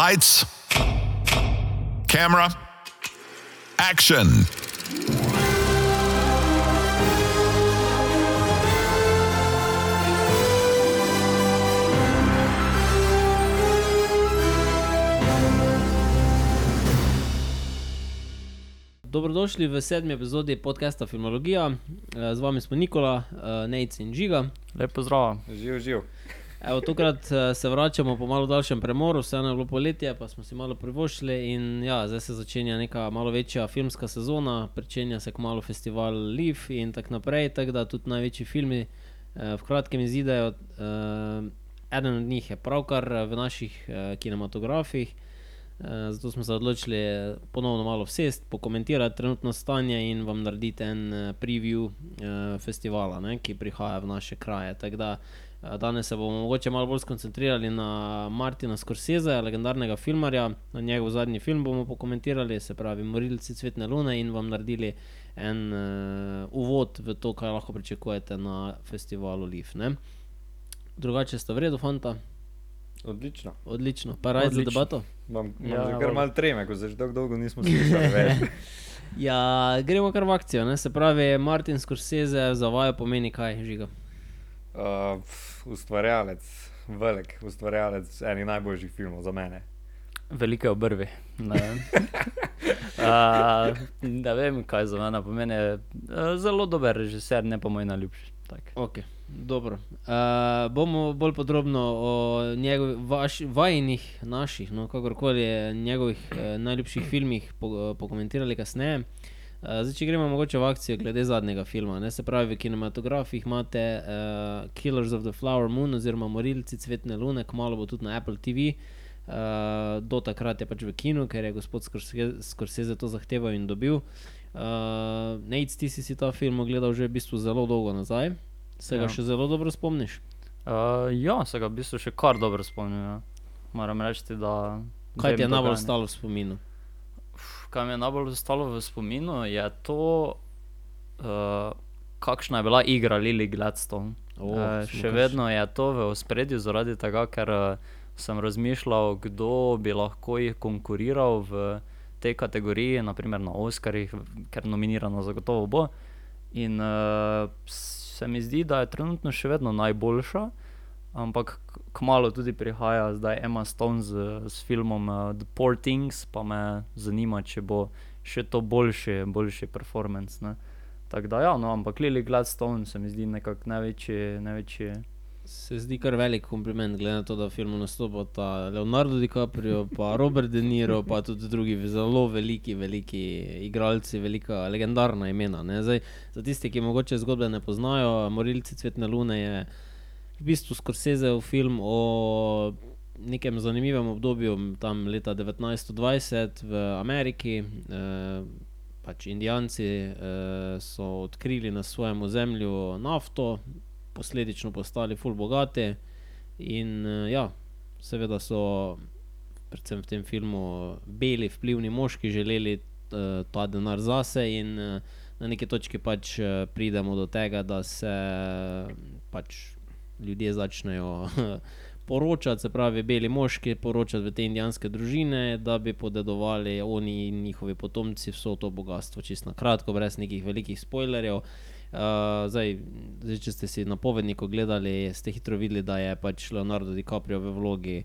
Lights, camera, action. Dobrodošli v sedmi epizodi podcasta Filmologija. Eh, Z vami smo Nikola, eh, Nejc in Žiga. Lep pozdrav. Živ, živ. Evo, tokrat eh, se vračamo po malo daljšem premoru, vseeno je bilo poletje, pa smo si malo privoščili in ja, zdaj se začenja neka malo večja filmska sezona, pričenja se kmalo festival Leaf in tako naprej, tako da tudi največji filmi eh, v kratkem izidejo. Eh, eden od njih je pravkar eh, v naših eh, kinematografih. Uh, zato smo se odločili eh, ponovno malo vsest, pokomentirati trenutno stanje in vam narediti en uh, preview uh, festivala, ne, ki prihaja v naše kraje. Tako da danes se bomo mogoče malo bolj skoncentrirali na Martina Scorsese, legendarnega filmarja. Na njegov zadnji film bomo pokomentirali, se pravi Morilci Cvetne Lune in vam naredili en uh, uvod v to, kaj lahko pričakujete na festivalu Leaf. Ne. Drugače ste v redu, fanta, Odlično. odlično, pa raj za debato. Imam, imam Ja, že kar malo treme, ko se že dolgo, dolgo nismo slišali več. Ja, gremo kar v akcijo. Ne? Se pravi, Martin Scorsese za vaju pomeni kaj, žiga. Uh, ustvarjalec, velik ustvarjalec enih najboljših filmov za mene. Velike obrvi. Ne vem. Uh, ne vem, kaj za mene pomeni. Uh, zelo dober režiser, ne pa moj najljubši. Tak. Okay, dobro. Uh, bomo bolj podrobno o njegov, vaš, vajinih, naših, no, kakorkoli njegovih uh, najljubših filmih po, pokomentirali kasneje. Uh, zdaj, če gremo mogoče v akcijo glede zadnjega filma. Ne? Se pravi, v kinematografih imate uh, Killers of the Flower Moon oziroma Morilci Cvetne Lune, kmalo bo tudi na Apple TV. Uh, do takrat je pač v kinu, ker je gospod Scorsese Scorsese to zahteval in dobil. Uh, Nec, ti si, si ta film ogledal že v bistvu zelo dolgo nazaj, se ga Ja. še zelo dobro spomniš. Uh, ja, se ga v bistvu še kar dobro spomnim. Ja. Moram reči, da. Kaj ti je najbolj ostalo v spominu? Kaj mi je najbolj ostalo v spominu, je to, uh, kakšna je bila igra Lily Gladstone. O, Uh, še kar vedno je to v ospredju, zaradi tega, ker uh, sem razmišljal, kdo bi lahko jih konkuriral v tej kategoriji, naprimer na Oscarjih, v- ker nominirano zagotovo bo. In uh, se mi zdi, da je trenutno še vedno najboljša, ampak k- kmalu tudi prihaja zdaj Emma Stone z, s filmom uh, The Poor Things, pa me zanima, če bo še to boljši, boljši performance. Ne? Tako da, ja, no, ampak Lily Gladstone se mi zdi nekako največji, največji. Se zdi kar velik kompliment, glede na to, da v filmu nastopata Leonardo DiCaprio, pa Robert De Niro, pa tudi drugi zelo veliki, veliki igralci, velika legendarna imena. ne. Zdaj, za tiste, ki mogoče zgodbe ne poznajo, Morilci Cvetne Lune je v bistvu Scorseseov film o nekem zanimivem obdobju, tam leta 1920 v Ameriki. Eh, pač Indijanci eh, so odkrili na svojem ozemlju nafto, posledično postali ful bogati. In uh, ja, seveda so, predvsem v tem filmu, beli vplivni moški želeli uh, ta denar zase, in uh, na neki točki pač uh, pridemo do tega, da se uh, pač ljudje začnejo poročati, se pravi, beli moški poročati v te indijanske družine, da bi podedovali oni in njihovi potomci vso to bogatstvo, čisto na kratko, brez nekih velikih spoilerjev. Uh, zdaj, zdaj, če ste si napovednik gledali, ste hitro videli, da je pač Leonardo DiCaprio v vlogi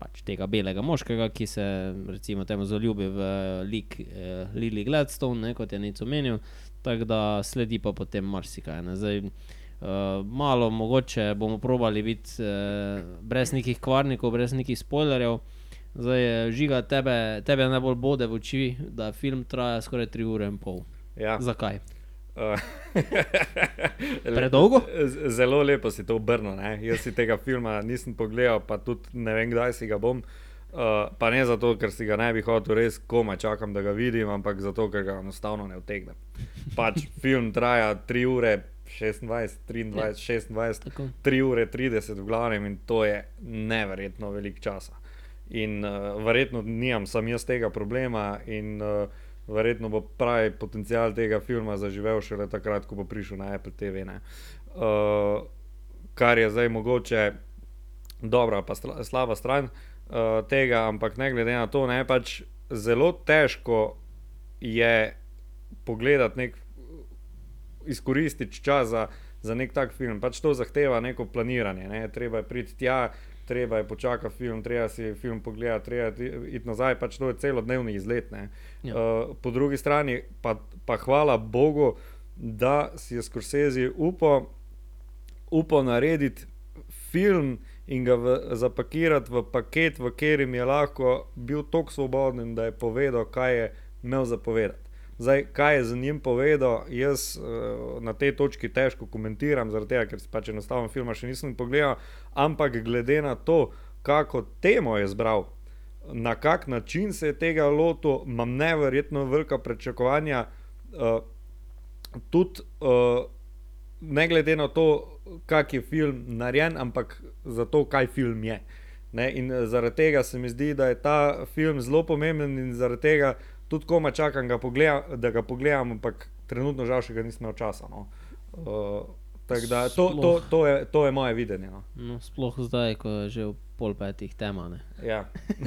pač tega belega moškega, ki se recimo temu zaljubi v lik eh, Lily Gladstone, ne, kot je Neco menil, tako da sledi pa potem marsikaj. Ne. Zdaj, Uh, malo mogoče bomo probali biti uh, brez nekih kvarnikov, brez nekih spoilerjev. Zdaj, eh, žiga, tebe, tebe najbolj bode v oči, da film traja skoraj 3 ure in pol. Ja. Zakaj? Uh, Predolgo? Zelo lepo si to obrnil. ne. Jaz si tega filma nisem pogledal, pa tudi ne vem, kdaj si ga bom. Uh, pa ne zato, ker si ga ne bi hotel, res komaj čakam, da ga vidim, ampak zato, ker ga enostavno ne vtegnem. Pač film traja 3 ure, 26, 23, 26, Tako. 3 ure 30 v glavnem in to je neverjetno velik časa. In uh, verjetno nimam sam jaz tega problema, in uh, verjetno bo pravi potencial tega filma zaživel šele takrat, ko bo prišel na Apple TV. ne. Uh, kar je zdaj mogoče dobra, pa sla, slaba stran. uh, tega, ampak ne glede na to, ne pač zelo težko je pogledati nek, izkoristiti čas za, za nek tak film. Pač to zahteva neko planiranje, ne? treba je priti tja, treba je počakati film, treba si film pogledati, treba je iti nazaj, pač to je celodnevni izlet. Ja. Uh, po drugi strani pa, pa hvala Bogu, da si je Scorsese upal upa narediti film in ga v, zapakirati v paket, v katerem je lahko bil tako svoboden, da je povedal, kaj je imel zapovedati. Zdaj, kaj je z njim povedal, jaz uh, na tej točki težko komentiram, tega, ker pač enostavno filma še nisem pogledal, ampak glede na to, kako temo je zbral, na kak način se je tega lotil, imam neverjetno velika pričakovanja. Uh, tudi uh, ne glede na to, kak je film narejen, ampak za to, kaj film je. Ne? In zaradi tega se mi zdi, da je ta film zelo pomemben in zaradi tega tudi koma čakam, ga pogleda, da ga pogledam, ampak trenutno žal še ga nisem imel časa. No. Uh, da, to, to, to, je, to je moje videnje. No. No, sploh zdaj, ko je že pol petih tema. Ja. uh,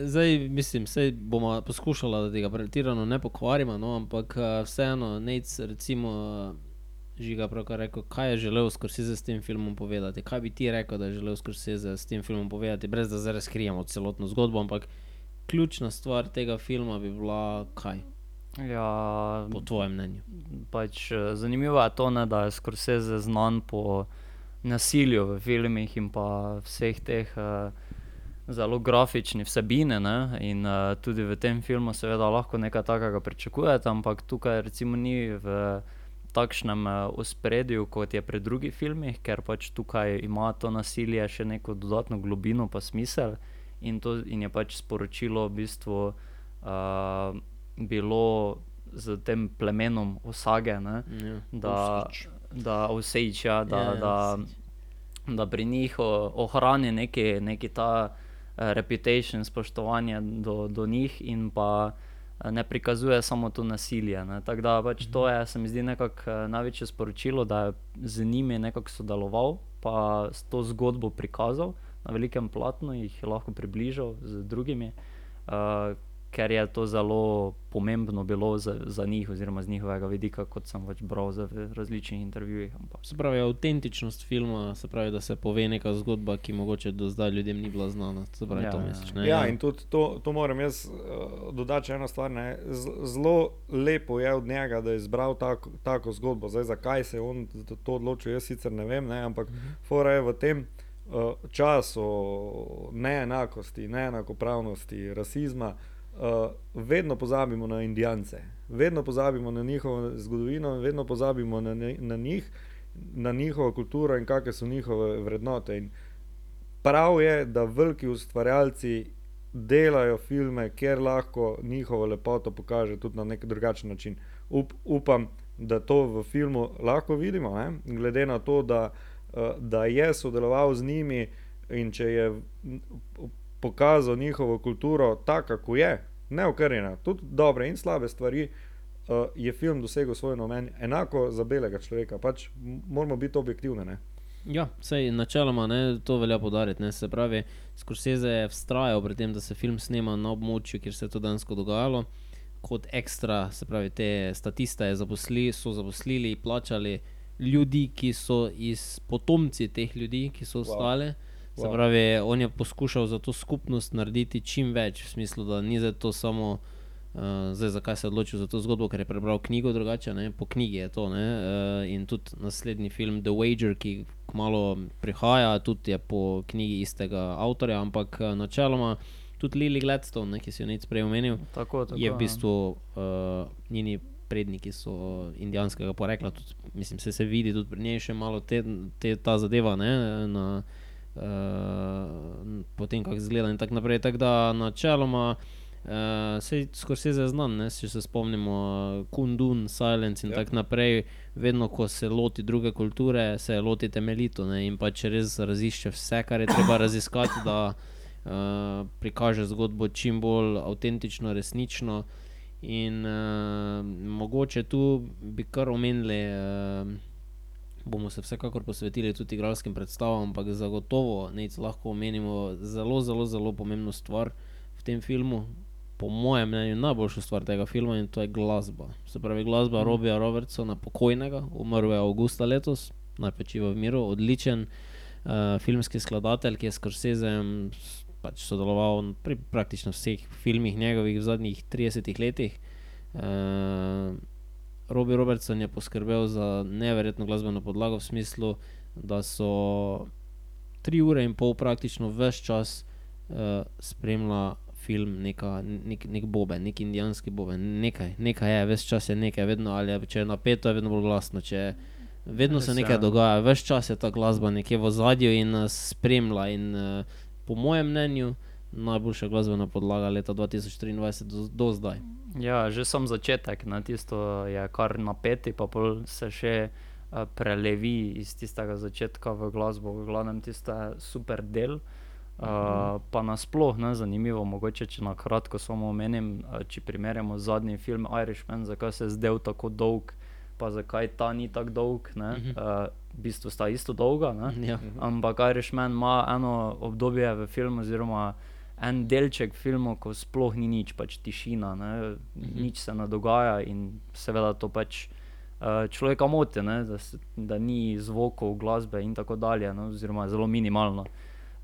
zdaj, mislim, da bomo poskušali, da tega pretirano ne pokvarimo, no, ampak uh, vseeno, nec, recimo. Žiga pravkar rekel, kaj je želel Scorsese s tem filmom povedati. Kaj bi ti rekel, da je želel Scorsese s tem filmom povedati, brez da zdaj razkrijemo celotno zgodbo, ampak ključna stvar tega filma bi bila kaj? Ja, po tvojem mnenju. Pač, eh, zanimivo je to, ne, da je Scorsese znan po nasilju v filmih in pa vseh teh uh, zelo grafičnih vsebine. Ne, in uh, tudi v tem filmu, seveda, lahko nekaj takega pričakujete, ampak tukaj recimo ni v takšnem ospredju, kot je pri drugih filmih, ker pač tukaj ima to nasilje še neko dodatno globino pa smisel in, to, in je pač sporočilo v bistvu uh, bilo z tem plemenom Osage, ne, Ja, da, da Osage, ja, da, Ja, ja, da, da pri njih ohrani neki, neki ta uh, reputation, spoštovanje do, do njih in pa ne prikazuje samo to nasilje. ne. Tako da pač to je, se mi zdi, nekako največje sporočilo, da je z njimi nekako sodeloval, pa s to zgodbo prikazal na velikem platnu, jih je lahko približal z drugimi, uh, ker je to zelo pomembno bilo za, za njih, oziroma z njihovega vidika, kot sem pač bral za- v različnih intervjujih. ampak- Se pravi, avtentičnost filma, se pravi, da se pove neka zgodba, ki mogoče do zdaj ljudem ni bila znana. Se pravi, Ja, to ja. misliš. Ne? Ja, in tudi to, to moram jaz uh, dodati eno stvar. ne. Zelo lepo je od njega, da je izbral tako, tako zgodbo. Zdaj, zakaj se je on za to odločil, jaz sicer ne vem, ne, ampak fora je v tem uh, času neenakosti, neenakopravnosti, rasizma. Uh, vedno pozabimo na Indijance, vedno pozabimo na njihovo zgodovino, vedno pozabimo na, na njih, na njihovo kulturo in kakšne so njihove vrednote. In prav je, da veliki ustvarjalci delajo filme, kjer lahko njihovo lepoto pokaže tudi na nek drugačen način. Up, upam, da to v filmu lahko vidimo, ne? glede na to, da, eh, da je sodeloval z njimi in če je pokazal njihovo kulturo tako, kako je, neokrnjena, tudi dobre in slabe stvari. Uh, je film dosegel svoj namen, enako za belega človeka, pač moramo biti objektivni. Ne? Ja, sej načeloma ne, to velja podariti. Ne, se pravi, Scorsese je vztrajal pri tem, da se film snema na območju, kjer se je to dejansko dogajalo. Kot ekstra, se pravi, te statiste je zaposli, so zaposlili, plačali ljudi, ki so iz potomci teh ljudi, ki so ostali. Se Wow. pravi, on je poskušal za to skupnost narediti čim več, v smislu, da ni za to samo. Uh, zdaj, zakaj se je odločil za to zgodbo, ker je prebral knjigo drugače, ne? po knjigi je to. Uh, in tudi naslednji film The Wager, ki kmalo prihaja, tudi je po knjigi istega avtorja, ampak uh, načeloma tudi Lily Gladstone, ne, ki si jo neč prej omenil, Tako, tako, je v ja. bistvu uh, njeni predniki so indijanskega porekla. Tudi, mislim, se, se vidi tudi pri njej še malo te, te, ta zadeva. Ne, na, Uh, potem, kako izgleda, in tako naprej. Tako da, načeloma, uh, se Scorsese je znan, ne, če se spomnimo, uh, Kundun, Silence in Ja. tako naprej. Vedno, ko se loti druge kulture, se loti temeljito ne, in pa če res razišče vse, kar je treba raziskati, da uh, prikaže zgodbo čim bolj avtentično, resnično. In uh, mogoče tu bi kar omenili uh, bomo se vsekakor posvetili tudi igralskim predstavam, ampak zagotovo nec lahko omenimo zelo, zelo, zelo pomembno stvar v tem filmu. Po mojem mnenju najboljša stvar tega filma in to je glasba. Se pravi, glasba mm. Robija Robertsona, pokojnega, umrl je avgusta letos, naj pečiva v miru, odličen uh, filmski skladatelj, ki je s Corsesem pač sodeloval pri praktično vseh filmih njegovih v zadnjih 30 letih. Uh, Robi Robertson je poskrbel za neverjetno glasbeno podlago v smislu, da so tri ure in pol praktično vse čas uh, spremljala film, neka, nek, nek boben, nek indijanski boben, nekaj, nekaj je, vse čas je nekaj, vedno ali je, če je napeto, je vedno bolj glasno. Če, vedno se nekaj dogaja, vse čas je ta glasba nekje v zadju in nas spremlja. In, uh, po mojem mnenju, najboljša glasbena podlaga leta 2023 do, do zdaj. Ja, že sem začetek, na tisto je kar napeti, pa se še uh, prelevi iz tistega začetka v glasbo, v glavnem tiste super del. Uh, pa nasplošno je zanimivo, mogoče če na kratko samo omenim, uh, če primerjamo zadnji film Irishman, zakaj se je zdel tako dolg, pa zakaj ta ni tako dolg. Uh, v bistvu sta isto dolga, Ja. ampak Irishman ima eno obdobje v filmu, oziroma en delček filma, ko sploh ni nič, pač tišina, ne? nič se ne dogaja in seveda to pač. Uh, človeka moti, ne, da, se, da ni zvokov, glasbe in tako dalje, no, oziroma zelo minimalno.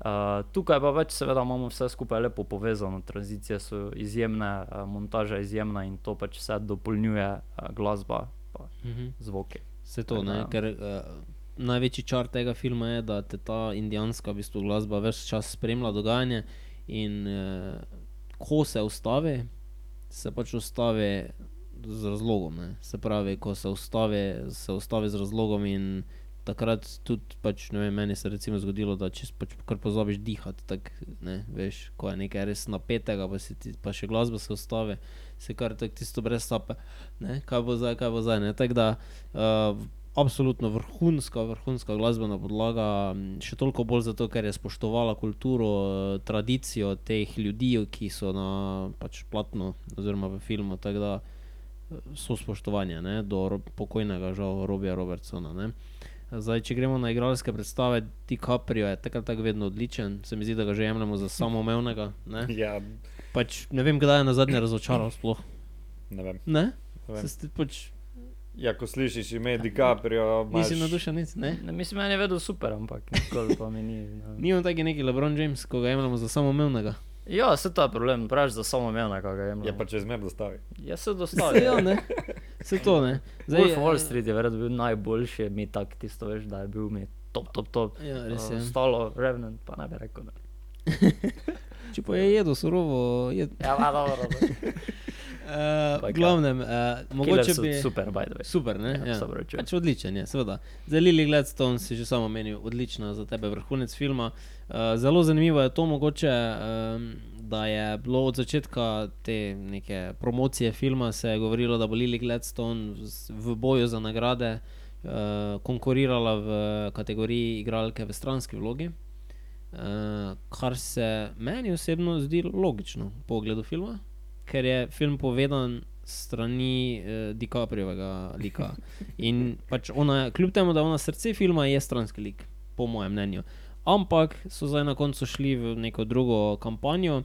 Uh, tukaj pa več, seveda, imamo vse skupaj lepo povezano, tranzicije so izjemne, uh, montaža je izjemna in to pač vse dopolnjuje uh, glasba in zvoki. Se to, ne, ker uh, največji čar tega filma je, da te ta indijanska v bistvu, glasba več čas spremlja dogajanje in uh, ko se ustavi, se pač ustavi z razlogom. Ne. Se pravi, ko se ustavi, se ustavi z razlogom in takrat tudi, pač, ne vem, meni se je zgodilo, da če pač kar pozabiš dihati, tak, ne, veš, ko je nekaj res napetega, pa, ti, pa še glasba se ustavi, se kar tako tisto brez sape, ne, kaj bo zdaj, kaj bo zdaj. Tako da, uh, absolutno vrhunska, vrhunska glasbena podlaga, še toliko bolj zato, ker je spoštovala kulturo, tradicijo teh ljudi, ki so na pač platnu oziroma v filmu. Tako da so spoštovanje ne, do pokojnega, žal, Robija Robertsona. Ne. Zdaj, če gremo na igralske predstave, DiCaprio je tako ali tako vedno odličen, se mi zdi, da ga že jemljemo za samoumevnega. Ne? Ja, Pač, ne vem, kdaj je na zadnje razočaral. Sploh. ne vem. Ne? Ne vem. Se pač, Ja, ko slišiš ime DiCaprio, nisi imaš- navdušen, nic, ne? Ne, mislim, meni je vedel super, ampak nikoli pa mi ni. No. Ni on taki neki LeBron James, ko ga jemljemo za samoumevnega. Ja, se ta problem, praviš za samo mena, kaj ga imamo. Ja, pa če zmer dostavi. Ja, se dostavi. Ja, ne. Se to ne. Zdaj, Wolf Wall Street je verjetno bil najboljši, mi tak tisto veš, da je bil mi top, top, top. Ja, res je. Ostalo, Revenant, pa ne bi rekel. Da. Če pa je jedel surovo, je. Ja, pa dobro. Uh, v glavnem, uh, mogoče bi. Super, by the way. Super, ne? Ja, Ja, pač odličen je, seveda. Za Lily Gladstone si že samo menil, odlična za tebe vrhunec filma. Uh, zelo zanimivo je to mogoče, um, da je bilo od začetka te neke promocije filma se je govorilo, da bo Lily Gladstone v, v boju za nagrade uh, konkurirala v kategoriji igralke v stranski vlogi. Uh, kar se meni osebno zdi logično po ogledu filma, ker je film povedan strani uh, DiCapriovega lika. In pač ona, kljub temu, da je ona srce filma, je stranski lik, po mojem mnenju. Ampak so zdaj na koncu šli v neko drugo kampanjo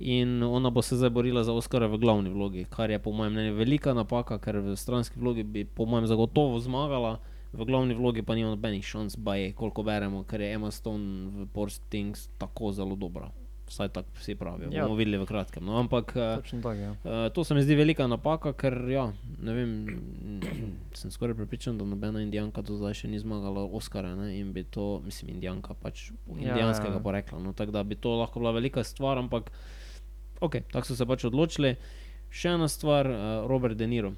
in ona bo se zdaj borila za Oscara v glavni vlogi, kar je po mojem mnenju velika napaka, ker v stranski vlogi bi po mojem zagotovo zmagala. V glavni vlogi pa nima nobenih šans, baje, koliko beremo, ker je Emma Stone v Porsche Things tako zelo dobra. Vsaj tako vsi pravijo. Ja. Bomo videli v kratkem. No, ampak Točno tako, ja. Uh, to se mi zdi velika napaka, ker ja, ne vem, sem skoraj prepričan, da nobena indijanka do zdaj še ni zmagala Oscara ne, in bi to, mislim, indijanka pač Ja, indijanskega ja. porekla. No, tako da bi to lahko bila velika stvar, ampak ok, tako so se pač odločili. Še ena stvar, uh, Robert De Niro.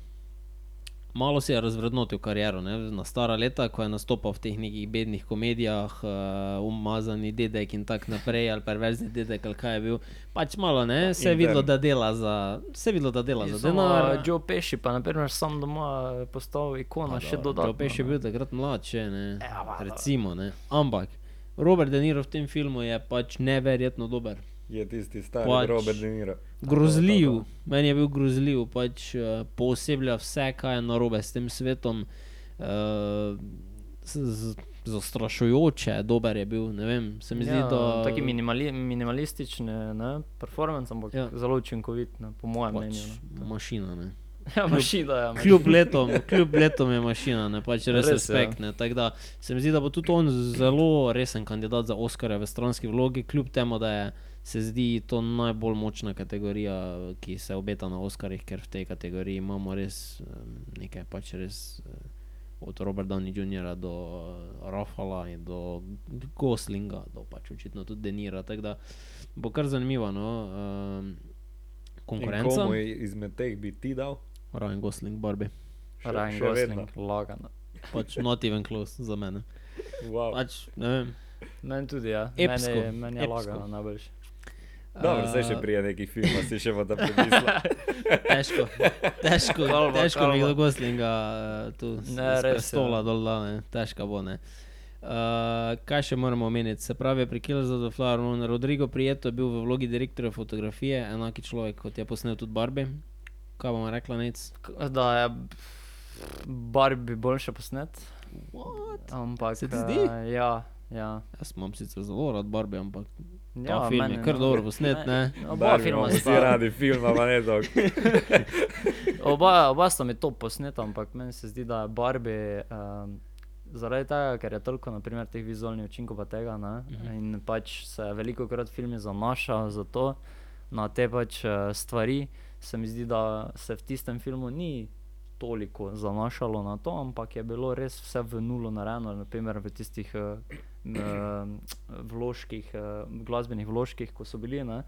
Malo si je razvrednotil kariero, ne? na stara leta, ko je nastopal v teh nekih bednih komedijah, uh, umazani dedek in tako naprej, ali perverzni dedek, ali kaj je bil. Pač malo, ne, se je videlo, da dela za, se je videlo, da dela za denar. uh, Joe Pesci pa naprimer sam doma je postal ikona še dodatno. Joe Pesci je bil takrat mlad, če ne. Ja, pa. Recimo, ne. Ampak Robert De Niro v tem filmu je pač neverjetno dober. Je tisti stari Pač- Robert De Niro. Grozljiv, meni je bil grozljiv, pač uh, pooseblja vse, kaj je narobe s tem svetom. Uh, z- z- zastrašujoče dober je bil. Vem, se mi zdi, ja, da. Taki minimali, minimalistični ne, performance, ampak Ja. ja. zelo učinkovit, ne, po mojem pač mnenju. Ne. mašina. Ne. Ja, mašina, ja. Kljub letom, kljub letom je mašina, ne pač res, Res respekt. Ne, tako da se mi zdi, da bo tudi on zelo resen kandidat za Oscarja v stranski vlogi, kljub temu, da je. Se zdi to najbolj močna kategorija, ki se obeta na Oscarjih, ker v tej kategoriji imamo res em, nekaj, pač res eh, od Roberta Downey Jr. do eh, Rafala in do Goslinga, do pač očitno tudi Denira. Tako da bo kar zanimivo. No? Um, konkurenca, Komu izmed teh bi ti dal? Ryan Gosling, Barbie. Še- Ryan še vedno. Gosling, lagano. pač not even close za mene. Wow. Pač, ne vem. Meni tudi, ja. Epsko, Meni je, meni je epsko. lagano najboljši. Dobro, zdaj še prije nekih filmov si še voda premislil. Težko, težko, Kalva, težko mi kalva. do Goslinga uh, tu s- Ne, res je, prestola ne. dol, da, ne. težko bo. Ne. Uh, kaj še moramo omeniti? Se pravi, pri Killers of the Flower Moon Rodrigo Prieto je bil v vlogi direktorja fotografije, enaki človek kot je posnel tudi Barbie. Kaj bomo rekla, nec? Da je Barbie boljše posnet. What? Ampak, Se ti zdi? eh, ja, ja. Jaz imam sicer zelo rad Barbie, ampak ja ta film je meni, kar no. dobro posnet, ne? Oba Barbie filma sta, radi filma, pa ne dolg. oba, oba sta mi top posneta, ampak meni se zdi, da je Barbie. Um, Zaradi tega, ker je toliko naprimer, teh vizualnih učinkov, pa tega, ne, Mhm. in pač se veliko krat filmi zanašajo za to, na te pač eh, stvari, se mi zdi, da se v tistem filmu ni toliko zanašalo na to, ampak je bilo res vse v nulo narejeno, naprimer v tistih uh, vložkih, uh, glasbenih vložkih, ko so bili. Ne,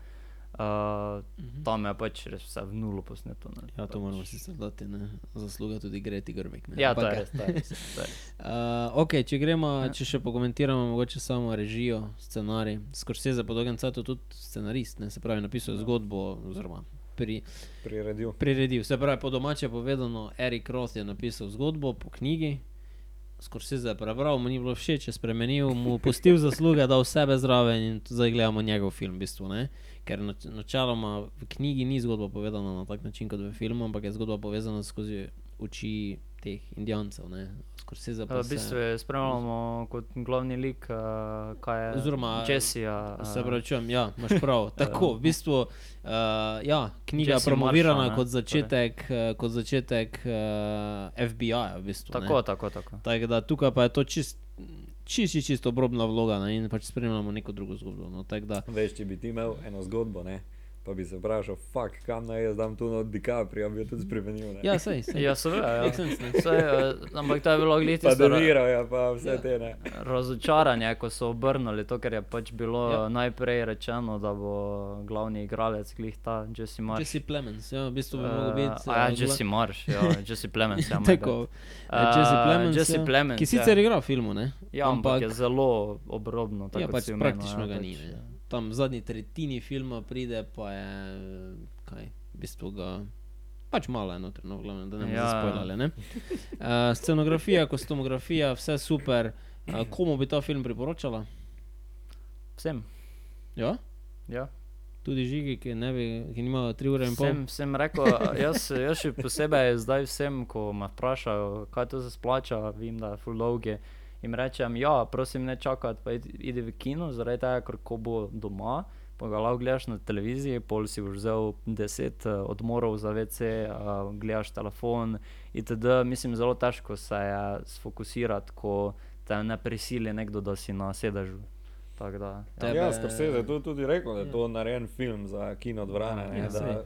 uh, tam je pač res vse v nulo posneto. Ne, Ja, to pač. moramo sicer dati, ne? zasluga tudi Greti Grbek. ne. Ja, to je res. To je res, to je res. Uh, ok, če gremo, Ja. če še pokomentiramo, mogoče samo režijo, scenarij. Scorsese po dolgem času tudi scenarist, ne se pravi, napisal je zgodbo, oziroma pri, Priredil. priredil. Se pravi, po domače povedano, Erik Roth je napisal zgodbo po knjigi. Scorsese je prebral, mu ni bilo všeč, je spremenil, mu pustil zasluge, dal sebe zraven in zdaj gledamo njegov film, v bistvu. Ker nač- načeloma v knjigi ni zgodba povedana na tak način kot v filmu, ampak je zgodba povezana skozi oči teh indijancev. ne. Scorsese pa V bistvu je spremljamo kot glavni lik, uh, kaj je Oziroma, Jessija. Se pravi, čujem, ja, imaš prav. Tako, v bistvu, uh, ja, knjiga je Jesse promovirana Marshall, kot začetek, uh, kot začetek uh, FBI-ja. V bistvu, ne. Tako, tako, tako. Tako da tukaj pa je to čist, čist, čist, čist obrobna vloga ne, in pač spremljamo neko drugo zgodbo. No, tako da, Veš, če bi ti imel eno zgodbo, ne? Pa bi se vprašal, fuck, kam naj jaz dam tu od DiCaprio, bi jo tudi spremenil. Ne? ja, sej, sej. Ja, seveda. Ja. Saj, uh, ampak to je bilo gledati pa Devira, ja, pa vse te ne. razočaranje, ko so obrnili to, ker je pač bilo Ja. ja. najprej rečeno, da bo glavni igralec glih ta Jesse Marsh. Jesse Plemons, ja, v bistvu bi Eh, mogel biti. a ja, eh, Jesse Marsh, ja, Jesse Plemons. Ja, my Tako, eh, Jesse Eh, Plemons, Jesse ja, Plemons, ki sicer igra v filmu, ne? Ja, ampak, ampak je zelo obrobno. tako Ja, pač si omenil, praktično ja, ga pač, ni. Ne. ja. Tam v zadnji tretjini filma pride, pa je kaj, v bistvu ga. Pač malo je noter, no, glavno, da ne bomo Ja, ja. zaspoilali. ne. Uh, scenografija, kostumografija, vse super. Uh, komu bi ta film priporočala? Vsem. Ja? Ja. Tudi žigi, ki, ne bi, ki nimajo 3 ure in pol. Vsem, vsem rekel, jaz, jaz še posebej zdaj vsem, ko me vprašajo, kaj to se splača, vem, da je full dolgi. Jim rečem, ja, prosim, ne čakati, pa idi, v kino, zaradi tega, ker ko bo doma, pa ga lahko gledaš na televiziji, pol si boš vzel 10 uh, odmorov za VC, uh, gledaš telefon itd. Mislim, zelo težko se je sfokusirati, ko te ne prisili nekdo, da si na sedežu. Tako da, ja. Ja, Scorsese je tudi rekel, da je to narejen film za kino dvorane. Ja, Ja, da,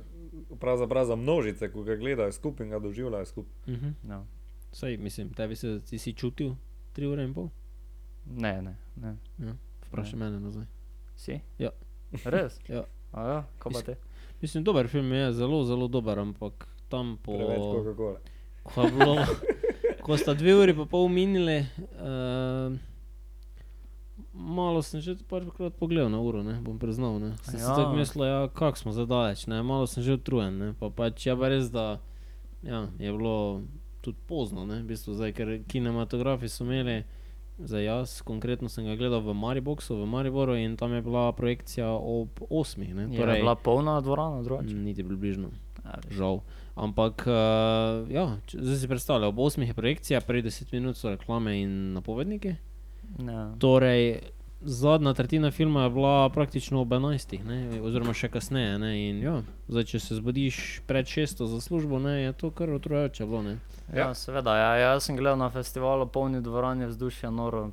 pravzaprav za množice, ko ga gledajo skupaj in ga doživljajo skupaj. Uh -huh. Ja. Sej, mislim, tebi se ti si čutil 3 ure in pol? Ne, ne, ne. Ja. Vprašaj mene nazaj. Si? Ja. Res? Ja. A ja, kaj pa te? Mislim, dober film je, zelo, zelo dober, ampak tam po. Preveč Coca-Cola. ko, je bilo, ko sta dve uri pa pol minili, uh, malo sem že parkrat pogledal na uro, ne bom priznal. Ne. Sem ja. si Ja. tako mislil, ja, kako smo zdaj daleč, ne, malo sem že utrujen. Ne. Pa pač je pa res, da ja, je bilo tudi pozno, ne, v bistvu, zdaj, ker kinematografi so imeli. Za jaz, konkretno sem ga gledal v Mariboku, v Mariboru in tam je bila projekcija ob 8. Ne, Je torej, bila polna dvorana, drugače. niti približno. Ja, žal. Ampak, uh, ja, zdaj si predstavljam, ob 8 je projekcija, prej 10 minut so reklame in napovedniki. Ja. Torej, zadnja tretjina filma je bila praktično ob 11, ne, oziroma še kasneje. Ne, in, ja, zdaj, če se zbudiš pred 6 za službo, ne, je to kar utrujajoče. Bilo, ne. Ja, seveda. Ja, jaz sem gledal na festivalu polni dvorani vzdušja, noro.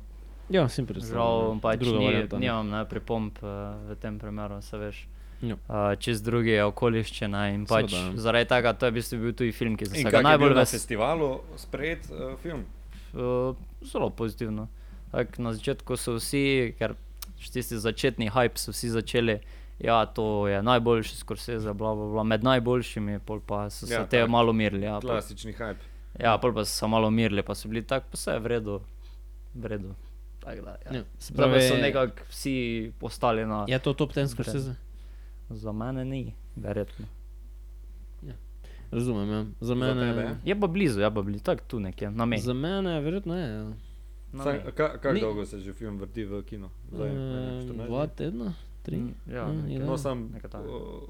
Ja, sem Žal predstavljal. pač ni, varianta, ne. nimam ne, pripomp uh, v tem primeru, se veš. Ja. Uh, čez druge okoliščine in pač Seveda. zaradi tega to je v bistvu bil tudi film, ki sem ga najbolj bil na festivalu sprejet uh, film? Uh, zelo pozitivno. Tak, na začetku so vsi, ker še tisti začetni hype so vsi začeli. Ja, to je najboljši skorseze, bla, bla, bla, med najboljšimi, pol pa so se Ja, ja, te tak. malo umirili. Ja, pol, Klasični hype. ja, pol pa so se malo umirili, pa so bili tako, pa vse je v redu. V redu. Tak, da, ja. Ja, se Zdaj pa so pravi, nekako vsi postali na. Je to top 10 skorseze? Za mene ni, verjetno. Razumem, ja. Za mene, ja? Je pa blizu, je pa blizu, tako tu nekje, na meji. za mene verjetno je. Ja. Ka- Kako Ni- dolgo se že film vrti v kino? Zdaj, ne, 14 Dva tedna, tri. Mm, Ja, Ja, nekaj. je No, sam takega. uh,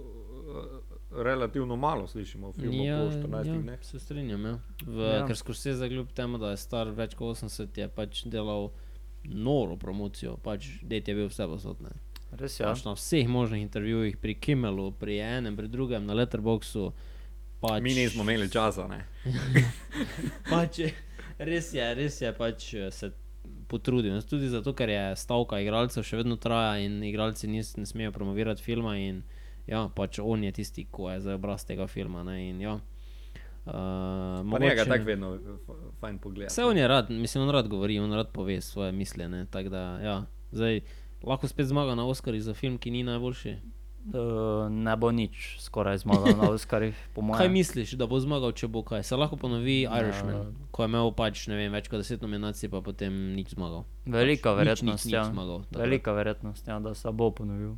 relativno malo slišimo o filmu Ja, po 14 ja, dneh. se strinjam. Ja. V, Ja. ja. Ker Scorsese, kljub temu, da je star več kot 80, je pač delal noro promocijo, pač det je bil vse posodne. Res Ja. je. Pač na vseh možnih intervjujih, pri Kimmelu, pri enem, pri drugem, na Letterboxu. Pač, Mi nismo imeli časa, ne. Pač, je- res je, res je pač eh, se potrudil. Tudi zato, ker je stavka igralcev še vedno traja in igralci nis, ne smejo promovirati filma. In, ja, pač on je tisti, ki je za obraz tega filma. Ne, in, ja, uh, Pa njega tako vedno f- fajn pogled. Vse on je rad, mislim, on rad govori, on rad pove svoje misli. ne, Da, ja, zdaj, lahko spet zmaga na Oscarju za film, ki ni najboljši. Uh, ne bo nič skoraj zmagal na mojem. Kaj misliš, da bo zmagal, če bo kaj? Se lahko ponovi Irishman, Ja. ko je imel pač vem, več kot deset nominacij, pa potem nič zmagal. Velika Pač, verjetnost, nič, nič, ja. nič zmagal. Velika verjetnost, ja, da se bo ponovil.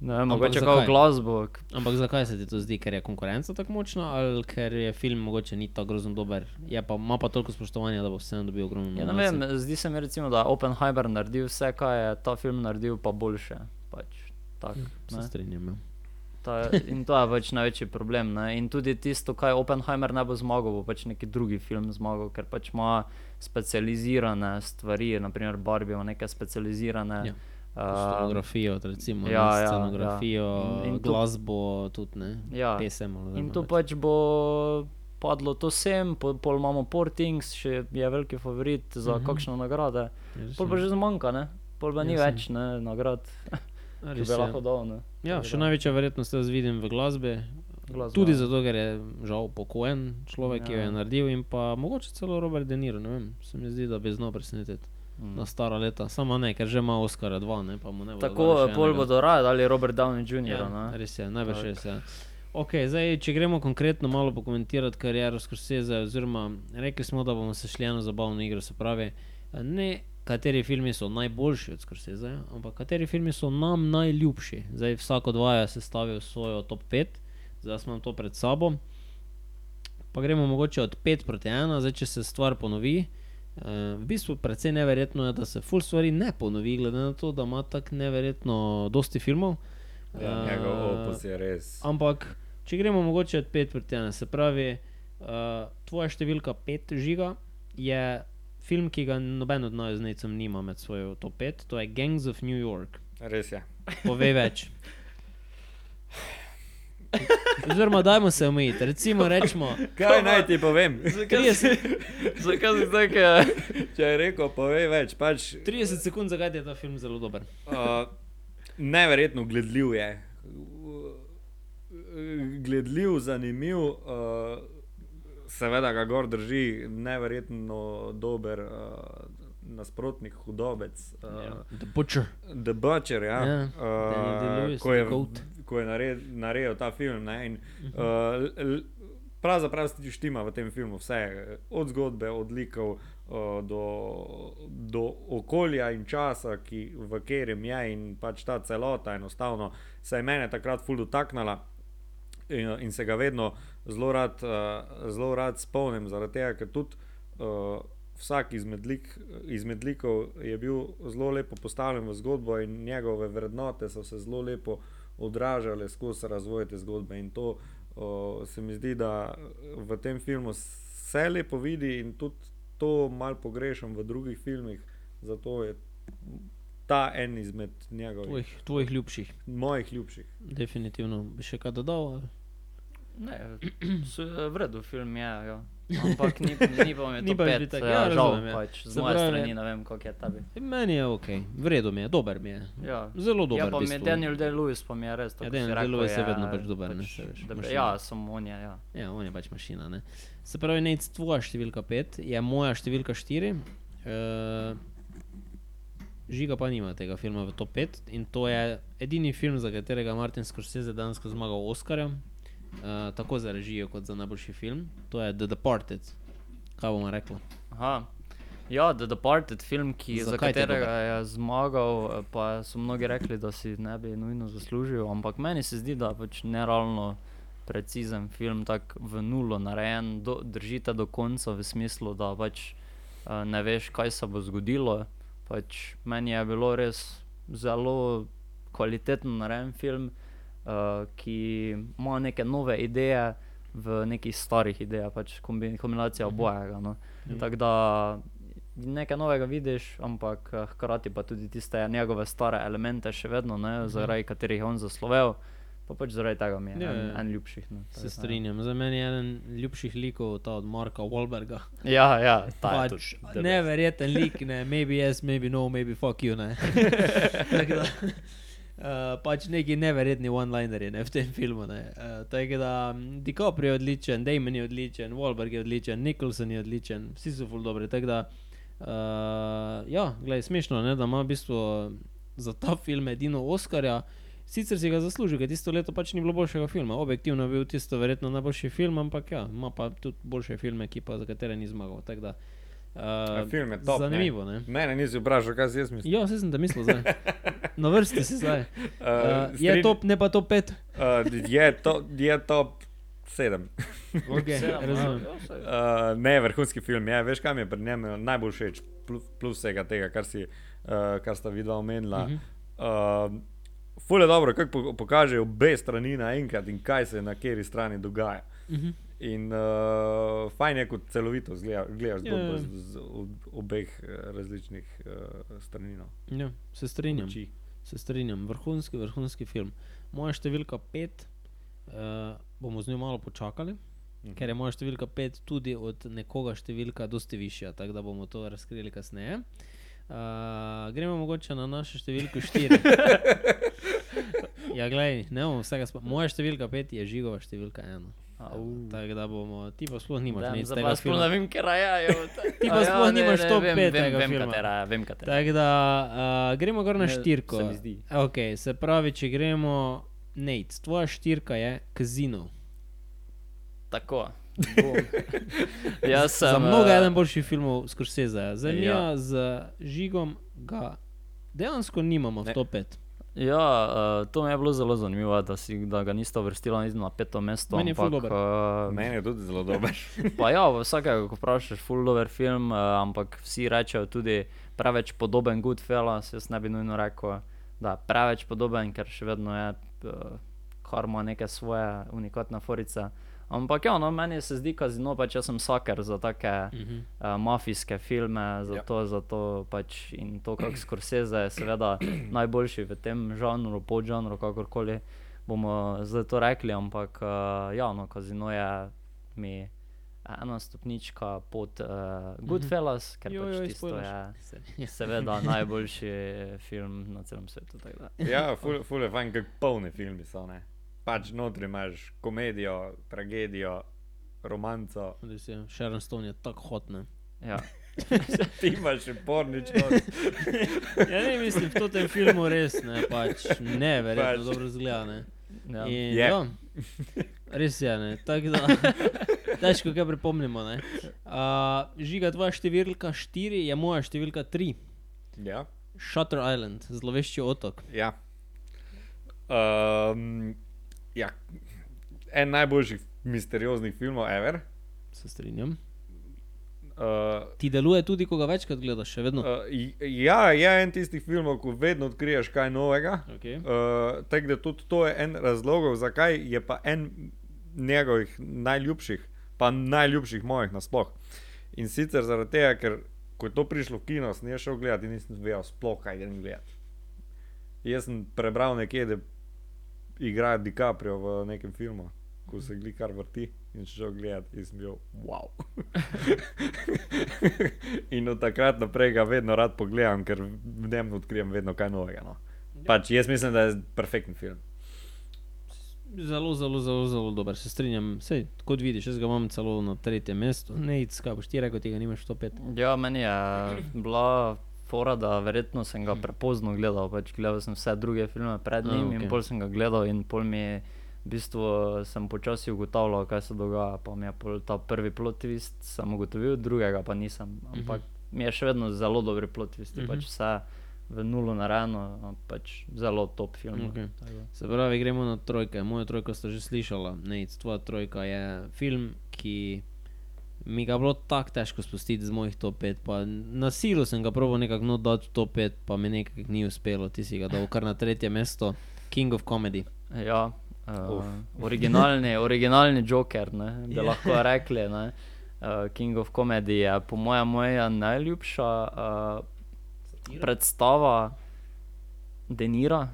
Ne vem, mogoče kako glasbo. Ampak zakaj se ti to zdi, ker je konkurenca tako močna ali ker je film mogoče ni tako grozno dober, je pa, ima pa toliko spoštovanja, da bo vseeno dobil ogromno Ja, vem, zdi se mi recimo, da je Oppenheimer naredil vse, kar je ta film naredil, pa boljše. Pač, tak, Se ne. strinjam. Ja. To je, in to je pač največji problem. Ne? In tudi tisto, kaj Oppenheimer ne bo zmagal, bo pač neki drugi film zmagal, ker pač ima specializirane stvari, naprimer Barbie ima neke specializirane. Ja. Uh, Scenografijo, recimo, ja, ja, ja, scenografijo, ja. ja. In- in to- glasbo, tudi ne, Ja. pesem. in ne, tu pač bo padlo to sem, pol, pol imamo Portings, še je veliki favorit za uh Mhm. -huh. kakšne nagrade. Res Pol pa že zmanjka, ne? Pol pa ni Ja, saj. več ne, nagrad, res bi lahko dal. Ne? Ja, še da- največja verjetnost jaz vidim v glasbi. Glasba, Tudi ja. zato, ker je žal pokojen človek, ki jo je Ja. naredil, in pa mogoče celo Robert De Niro. Ne vem, se mi zdi, da bi znal presenetiti Mm. na stara leta. Samo ne, ker že ima Oscara dva, ne, pa mu ne bo. Tako, pol bodo raje dali Robert Downey Jr. Ja, ne. res je, najbrž res je. Okay, zdaj, če gremo konkretno malo pokomentirati kariero Scorsese, oziroma rekli smo, da bomo se šli eno zabavno igro, se pravi, ne kateri filmi so najboljši od Scorsese, ampak kateri filmi so nam najljubši. Zdaj, vsak od vaju je sestavil svojo top 5, zdaj imam to pred sabo. Pa gremo mogoče od 5 proti 1, zdaj če se stvar ponovi. Uh, v bistvu precej neverjetno je, da se full stvari ne ponovi, glede na to, da ima tako neverjetno dosti filmov. Ja, Eh, njegov opus je res. Ampak, če gremo mogoče od 5 proti 1, se pravi, uh, tvoja številka 5 žiga je film, ki ga noben od nas znecem nima med svojo top 5, to je Gangs of New York. Res je. Povej več. Oziroma, dajmo se omejiti. Recimo, rečemo, Kaj naj ti povem? 30, Zakaj si tako? Če je rekel, povej več. Pač, 30 sekund, zakaj je ta film zelo dober. uh, neverjetno gledljiv je. Gledljiv, zanimiv, uh, seveda ga gor drži, neverjetno dober uh, nasprotnik, hudobec. Uh, Ja. The Butcher. The Butcher, ja, Daniel uh, Day-Lewis, ko je, ko je nared, naredil ta film. Ne, in, uh, l- pravzaprav se štima v tem filmu vse, od zgodbe, od likov uh, do, do okolja in časa, ki, v katerem je, in pač ta celota enostavno se je mene takrat ful dotaknila. In, in se ga vedno zelo rad, uh, zelo rad spomnim, zaradi tega, ker tudi uh, vsak izmed, lik, izmed likov je bil zelo lepo postavljen v zgodbo in njegove vrednote so se zelo lepo odražale skozi razvoj te zgodbe. In to uh, se mi zdi, da v tem filmu se lepo vidi in tudi to malo pogrešam v drugih filmih. Zato je ta en izmed njegovih, Tvojih, tvojih ljubših, mojih ljubših. definitivno. Bi še kaj dodal? ali? Ne, s- v redu film je, ja. ampak ni, ni pa mi to pet, že tako, ja, ja, žal razumem, ja. pač. Z moje strani ne vem, koliko je tebi. Meni je ok, v redu mi je, dober mi je. Ja. Zelo dober. Ja, pa mi je. Daniel Day-Lewis pa mi je res tako. Ja, Daniel Day-Lewis je vedno pač dober, ne, saj veš, mašina. Ja, samo on je, ja. Ja, on je pač mašina. Ne? Se pravi, nec tvoja številka 5 je moja številka 4. Uh, žiga pa nima tega filma v top 5 in to je edini film, za katerega Martin Scorsese dejansko zmagal Oscarja, uh, tako za režijo kot za najboljši film. To je The Departed. Kaj bomo rekli? Aha. Ja, The Departed, film, ki, za je katerega je zmagal, eh, pa so mnogi rekli, da si ne bi nujno zaslužil, ampak meni se zdi, da pač nerealno precizen film, tako v nulo narejen, do, držite do konca v smislu, da pač uh, ne veš, kaj se bo zgodilo. Pač meni je bilo res zelo kvaliteten narejen film, uh, ki ima neke nove ideje v nekih starih idejah, pač kombi, kombinacija obojega. No. Tako da nekaj novega vidiš, ampak eh, hkrati pa tudi tiste njegove stare elemente še vedno, ne, zaradi katerih je on zaslovel. Pa pač zaradi tega mi je Ja, en, ja. en ljubših. No, tako Se da- strinjam. Za mene je eden ljubših likov ta od Marka Wahlberga. Ja, ja, ta je Pač tudi the best. neverjeten lik, ne, maybe yes, maybe no, maybe fuck you. Uh, pač neki neverjetni one-linerji ne, v tem filmu. Uh, tako da mm, DiCaprio je odličen, Damon je odličen, Wahlberg je odličen, Nicholson je odličen, vsi so full dobri. Tako da, uh, ja, gledaj, smešno je, da ima v bistvu za ta film edino Oscarja. Sicer si ga zaslužil, ker tisto leto pač ni bilo boljšega filma. Objektivno je bil tisto verjetno najboljši film, ampak ja, ima pa tudi boljše filme, ki pa za katere ni zmagal. Tako da, Ja, uh, film je top. zanimivo, ne? Ne? Mene nisi vprašal, kaj si jaz mislim. Ja, vse sem da mislil zdaj. Na vrsti si zdaj. Uh, Uh, je top, ne pa top 5. Uh, je, to, je top 7. Okay, razumem. Uh, ne, vrhunski film je. Veš, kaj mi je pri njem najbolj všeč, plus, plus vsega tega, kar, si, uh, kar sta vidva omenila. Mhm. Uh, Fule dobro, kako po, pokaže obe strani naenkrat in kaj se na kateri strani dogaja. Mhm. In uh, fajn je, kot celovito zgleda- gledaš Ja, zgodbo ja. z, z ob- obeh uh, različnih uh, strani. No. Ja, se strinjam. Oči. Se strinjam. Vrhunski, vrhunski film. Moja številka 5, uh, bomo z njo malo počakali. Mhm. Ker je moja številka 5 tudi od nekoga številka dosti višja, tako da bomo to razkrili kasneje. Uh, gremo mogoče na našo številko 4. ja, gledaj, ne bomo vsega spomnili. Moja številka 5 je žigova številka 1. Au. Tako da bomo, ti pa sploh nimaš nič tega pa sploh ne vem, kera je. Ti pa sploh nimaš top vem, pet vem, tega vem, filma. katera vem, katera. Tako da uh, gremo kar na Ne, štirko. se mi zdi. Okay, se pravi, če gremo, Nate, tvoja štirka je Casino. Tako. Jaz sem. Za mnogo eh, eden boljših filmov Scorsese. Za Ja. ja. z Žigom ga dejansko nimamo v top 5. Ja, uh, to mi je bilo zelo zanimivo, da, si, da ga niste uvrstili niti na peto mesto. Meni je ampak, dober. uh, Meni je tudi zelo dober. Pa ja, vsakega, ko vprašaš, full dober film, uh, ampak vsi rečejo tudi preveč podoben Goodfellas. Jaz ne bi nujno rekel, da je preveč podoben, ker še vedno je, uh, kar ima neke svoje unikatne forice. Ampak ja, no, meni se zdi kazino, pač jaz sem saker za take Uh -huh. uh, mafijske filme, zato, zato pač in to, kako Scorsese je seveda najboljši v tem žanru, podžanru, kakorkoli bomo zdaj to rekli, ampak uh, ja, no, kazino je mi ena stopnička pod uh, Goodfellas, ker Jo, pač jo, tisto spoilers. je seveda najboljši film na celem svetu. Ja, ful, ful je fajn, kako polni filmi so. Ne? Pač notri imaš komedijo, tragedijo, romanco, Res je, Sharon Stone je tako hotna. Ja. ti imaš še pornič. Ja, ne mislim, v tem filmu res ne, pač ne, verjetno Pač. dobro zgleda. Ne. Ja. In, Je. ja, res je, ne. Tako da, težko kaj pripomnimo. ne. Uh, žiga, tvoja številka 4 je moja številka 3. Ja. Shutter Island, zlovešči otok. Ja. Um, ja. En najboljših misterioznih filmov, ever. Se strinjam. Uh, Ti deluje tudi, ko ga večkrat gledaš, še vedno. uh, ja, je en tistih filmov, ko vedno odkriješ kaj novega. Okay. Uh, Tako da tudi to je en razlog, zakaj je pa en njegovih najljubših, pa najljubših mojih nasploh. In sicer zaradi tega, ker ko je to prišlo v kino, sem šel gledati in nisem vedel sploh, kaj grem gledati. Jaz sem prebral nekje, da igra DiCaprio v nekem filmu, ko se gli kar vrti in šel gledati in sem bil wow. in od takrat naprej ga vedno rad pogledam, ker v njem odkrijem vedno kaj novega. No. Pač jaz mislim, da je perfekten film. Zelo, zelo, zelo, zelo dober, se strinjam. Sej, kot vidiš, jaz ga imam celo na tretjem mestu. Ne, kaj boš ti rekel, tega nimaš to pet. Ja, meni je bila fora, da verjetno sem ga prepozno gledal. Pač gledal sem vse druge filme pred njim okej. in pol sem ga gledal in pol mi je v bistvu sem počasi ugotavljal, kaj se dogaja. Pa mi je ta prvi plot twist sem ugotovil, drugega pa nisem. Ampak mi je še vedno zelo dobri plot twist, Mhm. pač vse v nulo narejeno, pač zelo top film. Okej. Tako. Se pravi, gremo na trojke. Moja trojka ste že slišala. Nec, tvoja trojka je film, ki mi ga je bilo tako težko spustiti z mojih top 5. Pa na silu sem ga proval nekako no dati v top 5, pa mi nekako ni uspelo. Ti si ga dal kar na tretje mesto, King of Comedy. Ja, uh, originalni, originalni Joker, ne, bi lahko rekli. Ne. Uh, King of Comedy je po mojem moja najljubša uh, predstava Denira,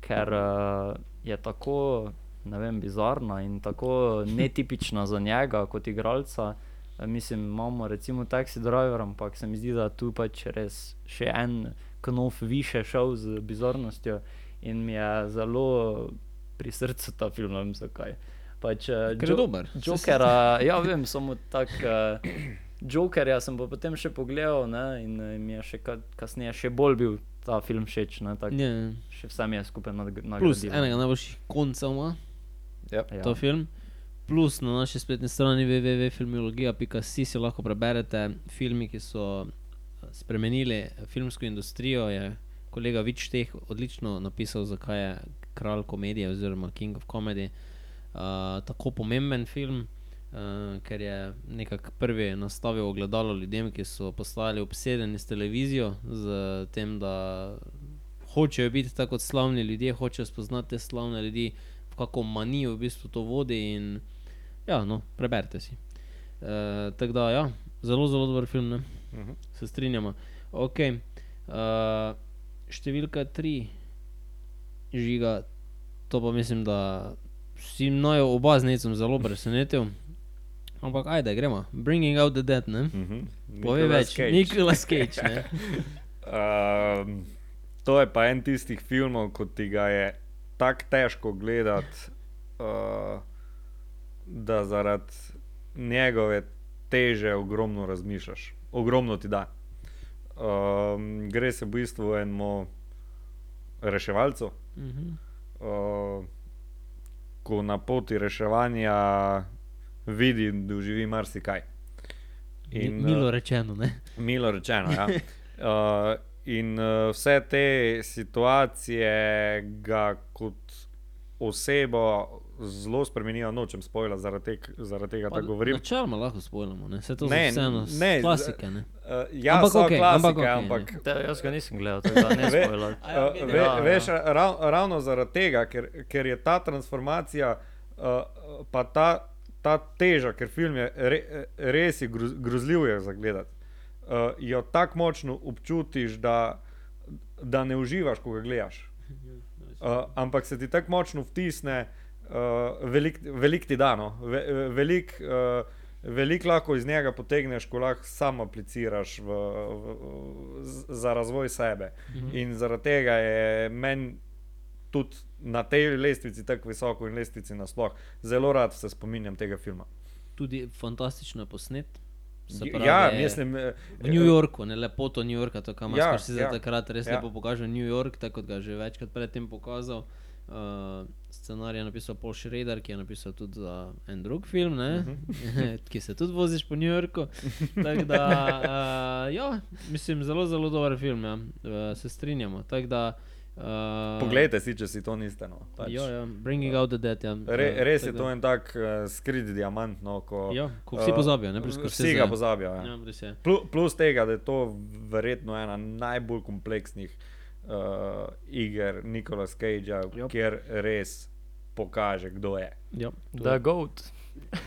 ker uh, je tako ne vem, bizarna in tako netipična za njega kot igralca. Eh, Mislim, imamo recimo Taxi Driver, ampak se mi zdi, da tu pač res še en knof više šel z bizarnostjo in mi je zelo pri srcu ta film, ne vem zakaj. Pač, eh, Ker je dober. Jokera, ja, vem, samo tako. Uh, Jokerja sem pa potem še pogledal ne, in mi je še ka, kasneje še bolj bil ta film všeč. Ne, tak, Ja. Še vse mi je skupaj nad- Plus nagradil. enega najboljših koncev ima Ja. Ja. ta film. Plus na naši spletni strani www.filmologija.si si lahko preberete filme, ki so eh, spremenili filmsko industrijo. Je kolega Vičteh odlično napisal, zakaj je kralj komedije oziroma King of Comedy uh, tako pomemben film. Uh, ker je nekako prvi nastavil ogledalo ljudem, ki so postali obsedeni s televizijo, z tem, da hočejo biti tako kot slavni ljudje, hočejo spoznati te slavne ljudi, kako manijo v bistvu to vodi. In, ja, no, preberite si. Uh, tako da, ja, zelo, zelo dober film, ne? Uh -huh. se strinjamo. Ok, uh, številka tri, žiga, to pa mislim, da si naj oba z necem zelo presenetil. Ampak ajde, gremo. Bringing out the dead, ne? Uh -huh. Povej več, Nicolas Cage, ne? Um, to je pa en tistih filmov, ko ti ga je tako težko gledati, uh, da zaradi njegove teže ogromno razmišljaš, ogromno ti da. Um, gre se v bistvu o enemu reševalcu, Mhm. uh, ko na poti reševanja vidi in doživi marsikaj. Uh, Milo rečeno, ne? Milo rečeno. Ja. Uh, in uh, vse te situacije ga kot osebo zelo spremenijo, nočem spojla, zaradi, tek, zaradi tega, da govorim. Načeloma lahko spojljamo, ne? Se to Ne, vseeno ne, klasike, ne? Uh, ja, Ampak so okej, klasike, ampak okej, ampak, ne. Te, jaz ga nisem gledal, tako da ne Ve- spojler. Uh, ve, Ja, ja. veš, rav, ravno zaradi tega, ker, ker je ta transformacija, uh, pa ta, ta teža, ker film je re, res je groz, grozljiv je za gledati, uh, jo tako močno občutiš, da, da ne uživaš, ko ga gledaš. Uh, ampak se ti tako močno vtisne, uh, velik, velik ti dano, ve, velik, uh, velik lahko iz njega potegneš, ko lahko sam apliciraš v, v, v, za razvoj sebe. Mhm. In zaradi tega je meni tudi na tej lestvici tako visoko in lestvici nasploh. Zelo rad se spominjam tega filma. Tudi fantastično je posnet. Pravi, Ja, mislim. eh, V New Yorku, ne lepoto New Yorka, to kam Ja, ja, si za ja, takrat res ja. lepo pokaže New York, tako kot ga že večkrat predtem pokazal. Uh, scenarij je napisal Paul Schrader, ki je napisal tudi za en drug film, uh Mhm. -huh. ki se tudi voziš po New Yorku. Tako da, uh, ja, mislim, zelo, zelo dober film, ja. uh, se strinjamo. Tako Da, uh, Poglejte si, če si to niste. No. Pač, Ja, ja, Bringing out the dead. Ja. Re, Uh, res je to en tak uh, skrit diamant, no, ko, Ja, ko vsi eh, pozabijo, ne, pri Vsi ga pozabijo. Ja. Ja, je. Plus, plus tega, da je to verjetno ena najbolj kompleksnih uh, iger Nikola Cagea, kjer res pokaže, kdo je. Ja, tu, The Goat.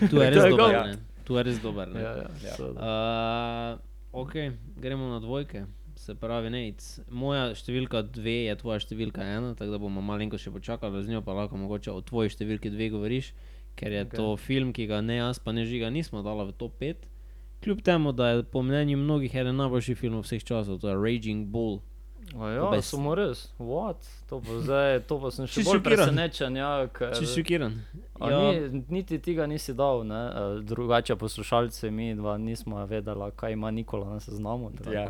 tu je res To je dober. Tu je res dober. Ja, ja, Ja. Uh, ok, gremo na dvojke. Se pravi, nec. Moja številka dve je tvoja številka ena, tako da bomo malenko še počakali, z njo pa lahko mogoče o tvoji številki dve govoriš, ker je Ok. okay. to film, ki ga ne jaz, pa ne žiga, nismo dala v top 5. Kljub temu, da je po mnenju mnogih eden najboljših filmov vseh časov, to je Raging Bull. Ja, Obes- samo res. What? To pa zdaj, to pa sem še bolj šokiran? presenečen. Ja, ker, Si šokiran? A Ni, niti tega nisi dal, ne? Drugače poslušalci mi dva nismo vedela, kaj ima Nikola na seznamu. tako. Ja.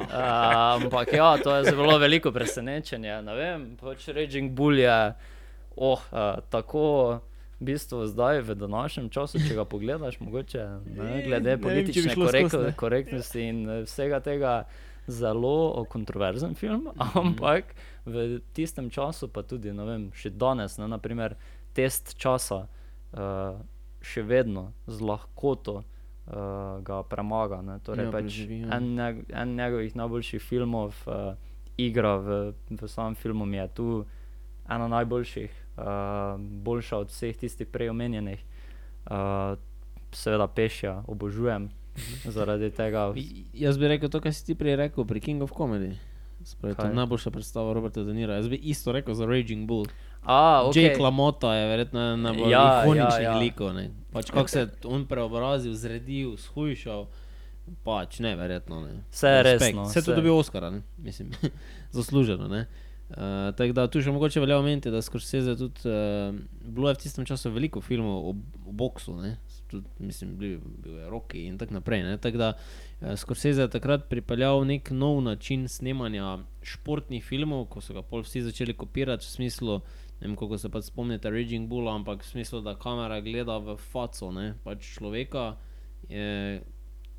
Uh, ampak ja, to je zelo veliko presenečenje. Ne vem, pač Raging Bull je oh, uh, tako. V bistvu zdaj, v današnjem času, če ga pogledaš, mogoče ne, glede ne vem, politične šlo skozi, korek ne. korektnosti in vsega tega, zelo kontroverzen film, ampak v tistem času, pa tudi vem, še danes, ne, naprimer, test časa uh, še vedno z lahkoto uh, ga premaga. Ne, torej Ja, pač preživi, ja. en, en njegovih najboljših filmov uh, igra v, v samem filmu je tu ena najboljših, uh, boljša od vseh tistih prej omenjenih. Uh, seveda pešja, obožujem zaradi tega. Jaz bi rekel to, kar si ti prej rekel pri King of Comedy. Spravi, to je najboljša predstava Roberta De Nira. Jaz bi isto rekel za Raging Bull. A, Okay. Jake okay. LaMotta je verjetno eden najbolj Ja, ikoničnih ja, ja, likov. Ne. Pač kako se je on preobrazil, zredil, shujšal. Pač ne, verjetno ne. Vse je resno, Vse to vse. dobil Oscara, ne? mislim, zasluženo. Ne. Uh, tako da tu še mogoče velja omeniti, da Scorsese tudi uh, bilo je v tistem času veliko filmov o, o boksu, ne. Tudi, mislim, bil, bil je Rocky in tako naprej. ne. Tako da uh, Scorsese je takrat pripeljal nek nov način snemanja športnih filmov, ko so ga pol vsi začeli kopirati v smislu, ne vem, kako se pač spomnite Raging Bulla, ampak v smislu, da kamera gleda v faco, ne, pač človeka, je,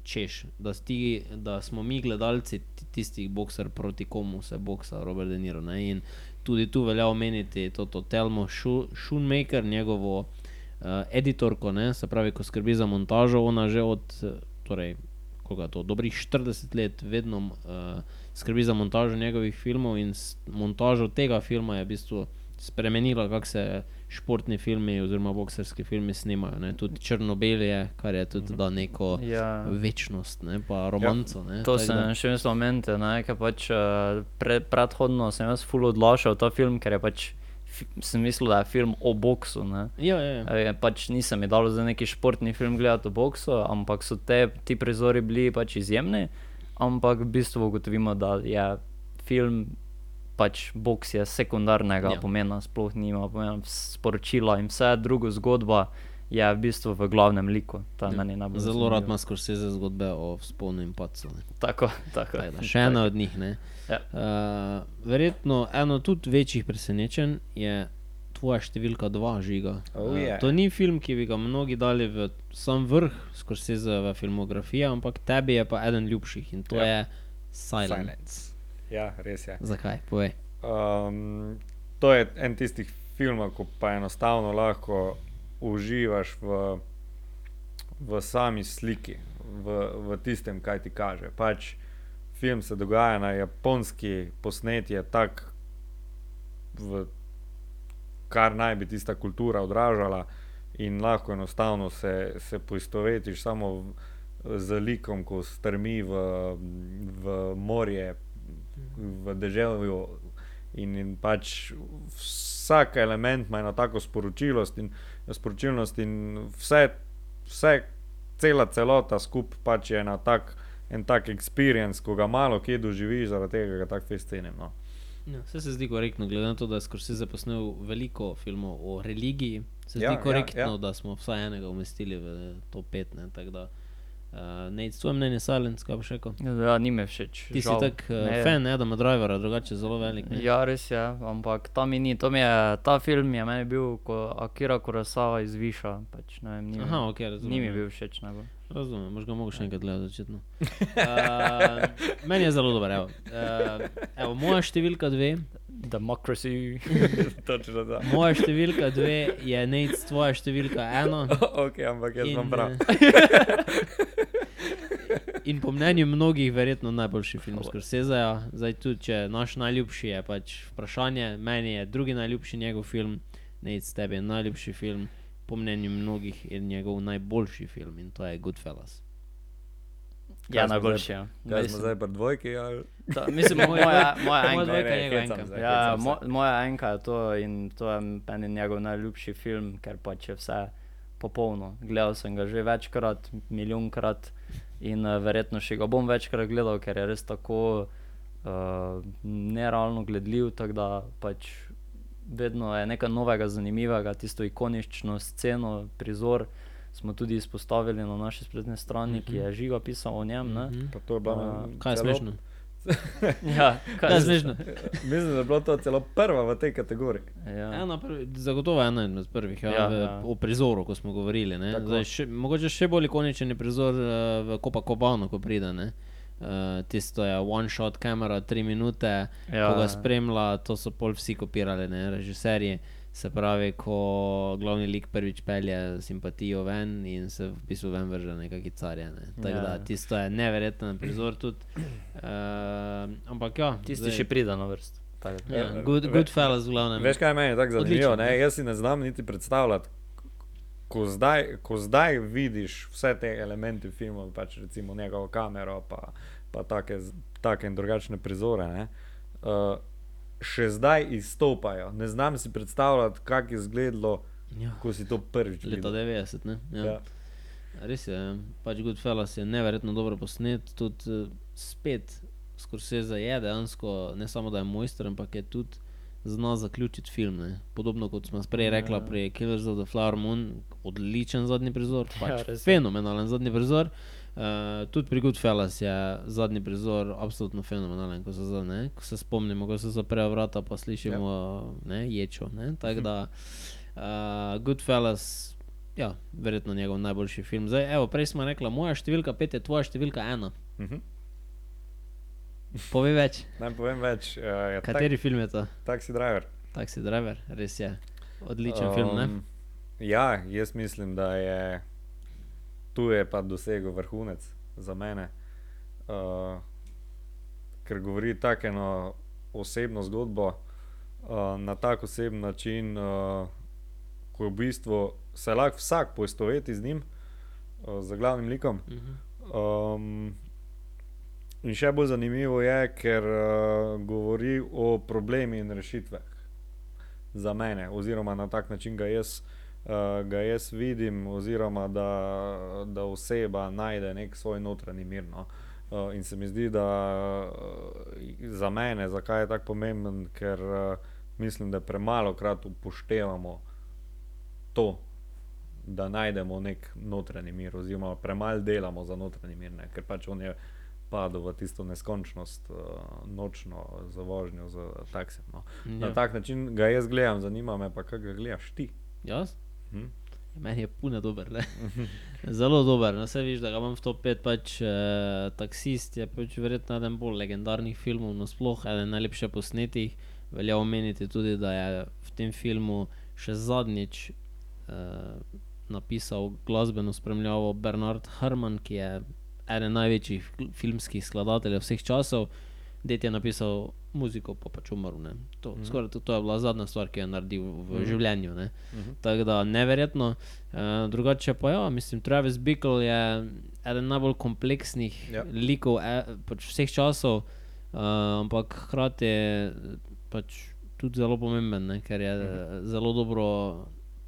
češ, da, sti, da smo mi gledalci ti- tistih bokser proti komu se boksa Robert De Niro. Ne, in tudi tu velja omeniti to, to Telmo Schu- Schoonmaker, njegovo uh, editorko, ne, se pravi, ko skrbi za montažo, ona že od, eh, torej, koga to, dobrih 40 let vedno uh, skrbi za montažo njegovih filmov in montažo tega filma je v bistvu spremenila, kako se športni filmi oziroma bokserski filmi snimajo. Ne. Tudi Črnobel je, kar je tudi da neko Ja. večnost, ne, pa romanco. Ne, To tako sem da- še mislil omeniti, ne, ker pač uh, pre, predhodno sem jaz full odlašal ta film, ker je pač, sem mislil, da je film o boksu. Ja, ja, ja. Pač nisem mi dal za neki športni film gledati o boksu, ampak so te, ti prizori bili pač izjemni. Ampak v bistvu ugotovimo, da je film, pač boks je sekundarnega Ja. ja. pomena, sploh nima pomena sporočila in vse drugo zgodba je v bistvu v glavnem liku. Ja. Zelo rad ima Scorsese zgodbe o spolnem in padcu. ne. Tako, tako. Da, Še ena od njih. Ne. Ja. Uh, verjetno eno tudi večjih presenečenj je tvoja številka dva žiga. Oh, Eh, yeah. To ni film, ki bi ga mnogi dali v sam vrh Scorseseve filmografije, ampak tebi je pa eden ljubših in to Ja. je Silence. Silence. Silence. Ja, res je. Zakaj? Povej. Um, to je en tistih filmov, ko pa enostavno lahko uživaš v, v sami sliki, v, v tistem, kaj ti kaže. Pač film se dogaja na japonski posnetje, tako, v- kar naj bi tista kultura odražala, in lahko enostavno se, se poistovetiš samo v, z likom, ko strmi v, v morje, v deževju. In, in pač vsak element ima eno tako sporočilost in, sporočilnost, in vse, vse, cela celota skupaj pač je ena tak, en tak experience, ko ga malo kje doživiš, zaradi tega ga tako festenim. No. Ja, vse se zdi korektno, glede na to, da je Scorsese posnel veliko filmov o religiji. Se zdi Ja, ja, ja, korektno, ja, ja. da smo vsaj enega umestili v to pet. Ne, tako da, uh, ne, tvoje mnenje, Silence, kaj boš rekel? Ja, ni mi všeč. Ti si žal. tak uh, Ne. fan Adama Drivera, drugače zelo velik. Ne? Ja, res je, ampak ta mi ni. To mi je, ta film je meni bil, ko Akira Kurosawa izviša. Pač, ne vem, ni, Aha, ok, razumem. ni mi ja. bil všeč najbolj. Razumem, možga mogo še enkrat gledati začetno. Uh, meni je zelo dober. Evo. Uh, evo, moja številka dve. Democracy. Točno da. Moja številka dve je nec, tvoja številka ena. ok, ampak jaz sem prav. eh, In po mnenju mnogih, verjetno najboljši film Scorseseja. Zdaj tudi, če naš najljubši je pač vprašanje, meni je drugi najljubši njegov film Nate Steb je najljubši film, po mnenju mnogih je njegov najboljši film in to je Goodfellas. Ja, smo najboljši. zdaj- ja. Kaj smo Mislim- zdaj pri dvojki? Ali? Ta, mislim, moja, moja Moja enka. dvojka, Ne, ne, enka. se. Ja, mo, moja enka je to in to je meni njegov najljubši film, ker pač je vse popolno. Gledal sem ga že večkrat, milijonkrat in uh, verjetno še ga bom večkrat gledal, ker je res tako uh, nerealno gledljiv, tako da pač vedno je nekaj novega, zanimivega, tisto ikonično sceno, prizor. Smo tudi izpostavili na naši spletni strani, ki je žiga pisal o njem. ne. Mhm. Pa to je bilo A, Kaj je smešno? Ja, Kaj je smešno? Mislim, da je bilo to celo prva v tej kategoriji. Ja. Ena prvi, zagotovo ena izmed prvih, ja, Ja, v, ja. o prizoru, ko smo govorili. Zdaj, še, mogoče še bolj ikoničen je prizor uh, v Copacabana, ko pride. ne. Uh, tisto je one shot kamera, tri minute, ja. Ko ga spremlja, to so pol vsi kopirali, ne, režiserji. Se pravi, ko glavni lik prvič pelje simpatijo ven in se v bistvu ven vrže nekakšne carje. Ne. Tako Ja. da tisto je neverjeten prizor tudi. Uh, ampak ja, Tisti še pride na vrsto. tako da. Ja, good, good fellas, v glavnem. Veš, kaj meni je tako zanimivo? Odličen, Ne? ne. Jaz si ne znam niti predstavljati, ko zdaj, ko zdaj vidiš vse te elemente filmov, pač recimo njegovo kamero, pa, pa take, take in drugačne prizore, ne, uh, še zdaj izstopajo. Ne znam si predstavljati, kako je izgledalo, Ja. ko si to prvič Leta videl. 90, ne? Ja. Ja. Res je, ja. pač Goodfellas je neverjetno dobro posnet, tudi uh, spet Scorsese je dejansko ne samo da je mojster, ampak je tudi zna zaključiti film. Ne? Podobno kot smo prej rekli Ja. pri Killers of the Flower Moon, odličen zadnji prizor, pač Ja, res fenomenalen zadnji prizor. Uh, tudi pri Goodfellas je zadnji prizor absolutno fenomenalen, ko se, za, ne, ko se spomnimo, ko se zaprejo vrata, pa slišimo ja. ne, ječo. Ne, tako da uh, Goodfellas, ja, verjetno njegov najboljši film. Zdaj, evo, prej smo rekli, moja številka pet je tvoja številka ena. Mhm. Povej več, Naj povem več. Uh, je kateri tak, film je to? taxi driver. Taxi Driver, res je. Odličen um, film, ne? Ja, jaz mislim, da je tu je pa dosegel vrhunec za mene, uh, ker govori tako eno osebno zgodbo uh, na tak oseben način, uh, ko v bistvu se lahko vsak poistoveti z njim, uh, z glavnim likom. Uh -huh. Um, in še bolj zanimivo je, ker uh, govori o problemih in rešitvah za mene, oziroma na tak način ga jaz, uh, ga jaz vidim, oziroma da, da oseba najde nek svoj notranji mir. No. Uh, in se mi zdi, da uh, za mene, zakaj je tako pomemben, ker uh, mislim, da premalo krat upoštevamo to, da najdemo nek notranji mir, oziroma premalo delamo za notranji mir, ne? ker pač on je padel v tisto neskončnost, uh, nočno za vožnjo z taksijem. No. Na Ja. tak način ga jaz gledam, zanima me pa, kako ga gledaš ti. Jaz? Hm? Meni je puno dober. Zelo dober. No, vse viš, da ga imam v top 5. Pač, eh, taksist je pač verjetno eden bolj legendarnih filmov, nasploh eden najlepše posnetih. Velja omeniti tudi, da je v tem filmu še zadnjič eh, napisal glasbeno spremljavo Bernard Herrmann, ki je eden največjih fil- filmskih skladateljev vseh časov. Ded je napisal muziko, pa pač umrl. ne. To, mm. skoraj, to, to je bila zadnja stvar, ki jo je naredil v mm. življenju. Ne. Mhm. Tako da neverjetno. Uh, drugače pa ja, mislim, Travis Bickle je eden najbolj kompleksnih Ja. likov e, pač vseh časov, uh, ampak hkrati je pač tudi zelo pomemben, ne, ker je mhm. zelo dobro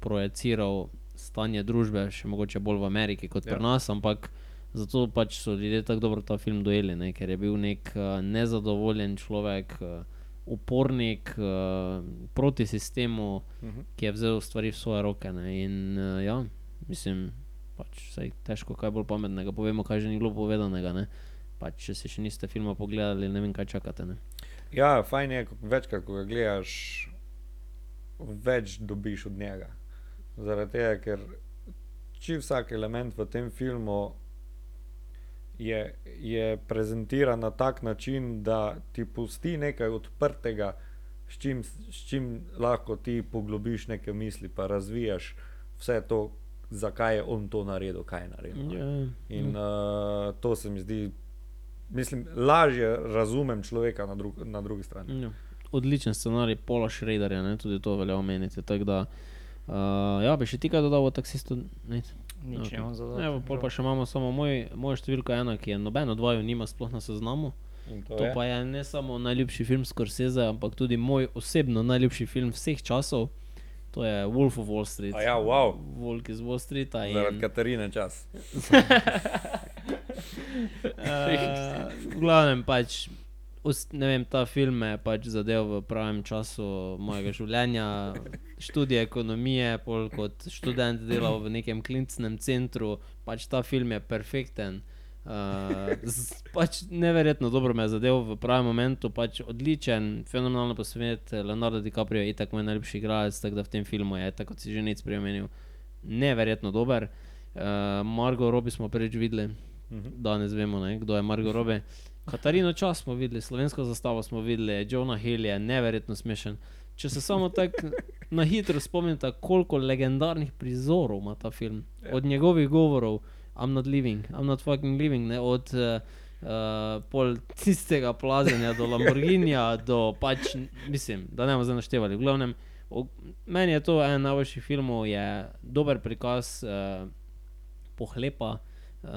projiciral stanje družbe, še mogoče bolj v Ameriki kot Ja. pri nas, ampak zato pač so ljudje tako dobro ta film dojeli, ne, ker je bil nek uh, nezadovoljen človek. Uh, Upornik uh, proti sistemu, Mhm. ki je vzel stvari v svoje roke. Ne? In uh, ja, mislim, pač sej, težko kaj bolj pametnega povemo, kaj že ni bilo povedanega. Ne? Pač, če si še niste filma pogledali, ne vem, kaj čakate. Ne? Ja, fajn je, večkrat, ko ga gledaš, več dobiš od njega. Zaradi tega, ker či vsak element v tem filmu je, je prezentiran na tak način, da ti pusti nekaj odprtega, s čim, s čim lahko ti poglobiš neke misli, pa razvijaš vse to, zakaj je on to naredil, kaj je naredil. no. Ja, In uh, to se mi zdi, mislim, lažje razumem človeka na, drug, na drugi strani. ja. odličen scenarij Paula Schraderja, ne, tudi to velja omeniti. Da, uh, ja, bi še ti kaj dodal o taksistu? Ne. Nič Okej. nimam za to. Evo, pol pa še imamo samo moj, moja številka ena, ki je noben od vaju nima sploh na seznamu. In To pa je ne samo najljubši film Scorsese, ampak tudi moj osebno najljubši film vseh časov. To je Wolf of Wall Street. A ja, wow. Volk iz Wall Streeta. in- Zaradi Katarine čas. Uh, v glavnem pač, ne vem, ta film me je pač zadev v pravem času mojega življenja. Študij ekonomije, pol kot študent delal v nekem klinicnem centru, pač ta film je perfekten. Uh, z, pač neverjetno dobro me je zadev v pravem momentu, pač odličen, fenomenalno posvet. Leonardo DiCaprio je itak moj najljubši igralec, tako da v tem filmu je, tako kot si že nec preomenil, neverjetno dober. Uh, Margo Robi smo prvič videli, danes vemo, ne, kdo je Margo Robe. Katarino čas smo videli, slovensko zastavo smo videli, Johna Hill je neverjetno smešen. Če se samo tako na hitro spomnite, koliko legendarnih prizorov ima ta film, od njegovih govorov, I'm not living, I'm not fucking living, ne, od uh, uh, pol tistega plazenja do Lamborghinija, do pač, mislim, da ne bomo zdaj naštevali. V glavnem, o, meni je to en najboljših filmov, je dober prikaz uh, pohlepa uh,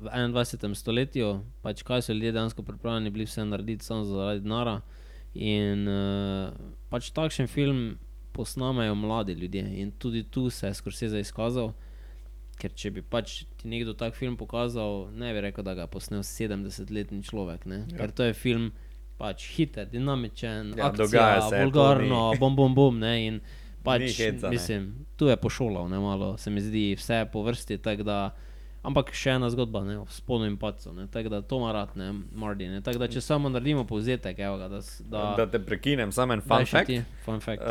v 21. stoletju, pač kaj so ljudje dejansko pripravljeni bili vse narediti samo zaradi denara. In uh, pač takšen film posnamejo mladi ljudje in tudi tu se je Scorsese izkazal. Ker če bi pač ti nekdo tak film pokazal, ne bi rekel, da ga je posnel 70-letni človek. Ja. Ker to je film pač hiter, dinamičen, Ja, ja, akcija, se, vulgarno, bom bom bom. Ne, in pač, heca, ne. mislim, tu je pošolal, ne malo, se mi zdi, vse po vrsti. tako Da, ampak še ena zgodba, ne, o sponu in pacu. ne, Tako da to ima rad, ne, Mardi. Ne, tako da če samo naredimo povzetek, evo ga, da, da, Da te prekinem, samo en fun fact. ti, Fun fact. Uh,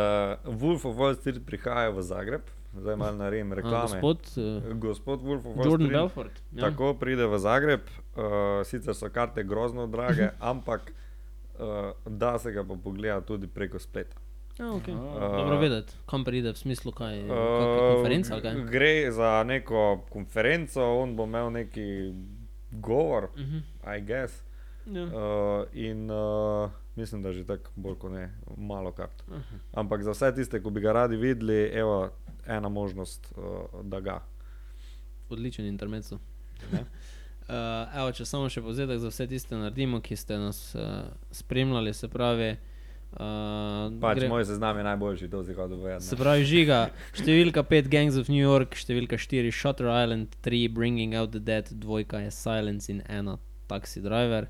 Wolf of Wall Street prihaja v Zagreb, zdaj malo naredim A, reklame. gospod uh, Gospod Wolf of Wall Jordan Street. Belfort. Ja. Tako pride v Zagreb, uh, sicer so karte grozno drage, ampak uh, da se ga pa pogleda tudi preko spleta. Ja, okay. A. Dobro vedeti, kam pride, v smislu kaj, uh, Uh, konferenca ali kaj. Gre za neko konferenco, on bo imel neki govor, Uh -huh. I guess. ja. Uh, in uh, mislim, da že tako bolj kot ne, malo kart. Aha. Ampak za vse tiste, ki bi ga radi videli, evo, ena možnost, uh, da ga. Odličen intermezzo. Uh, evo, če samo še povzetek za vse tiste naredimo, ki ste nas uh, spremljali, se pravi. Uh, Pač gre... moj seznam je najboljši, to si hodil povedati. Se pravi, žiga, številka 5 Gangs of New York, številka 4 Shutter Island, 3 Bringing Out the Dead, dvojka je Silence in ena Taxi Driver,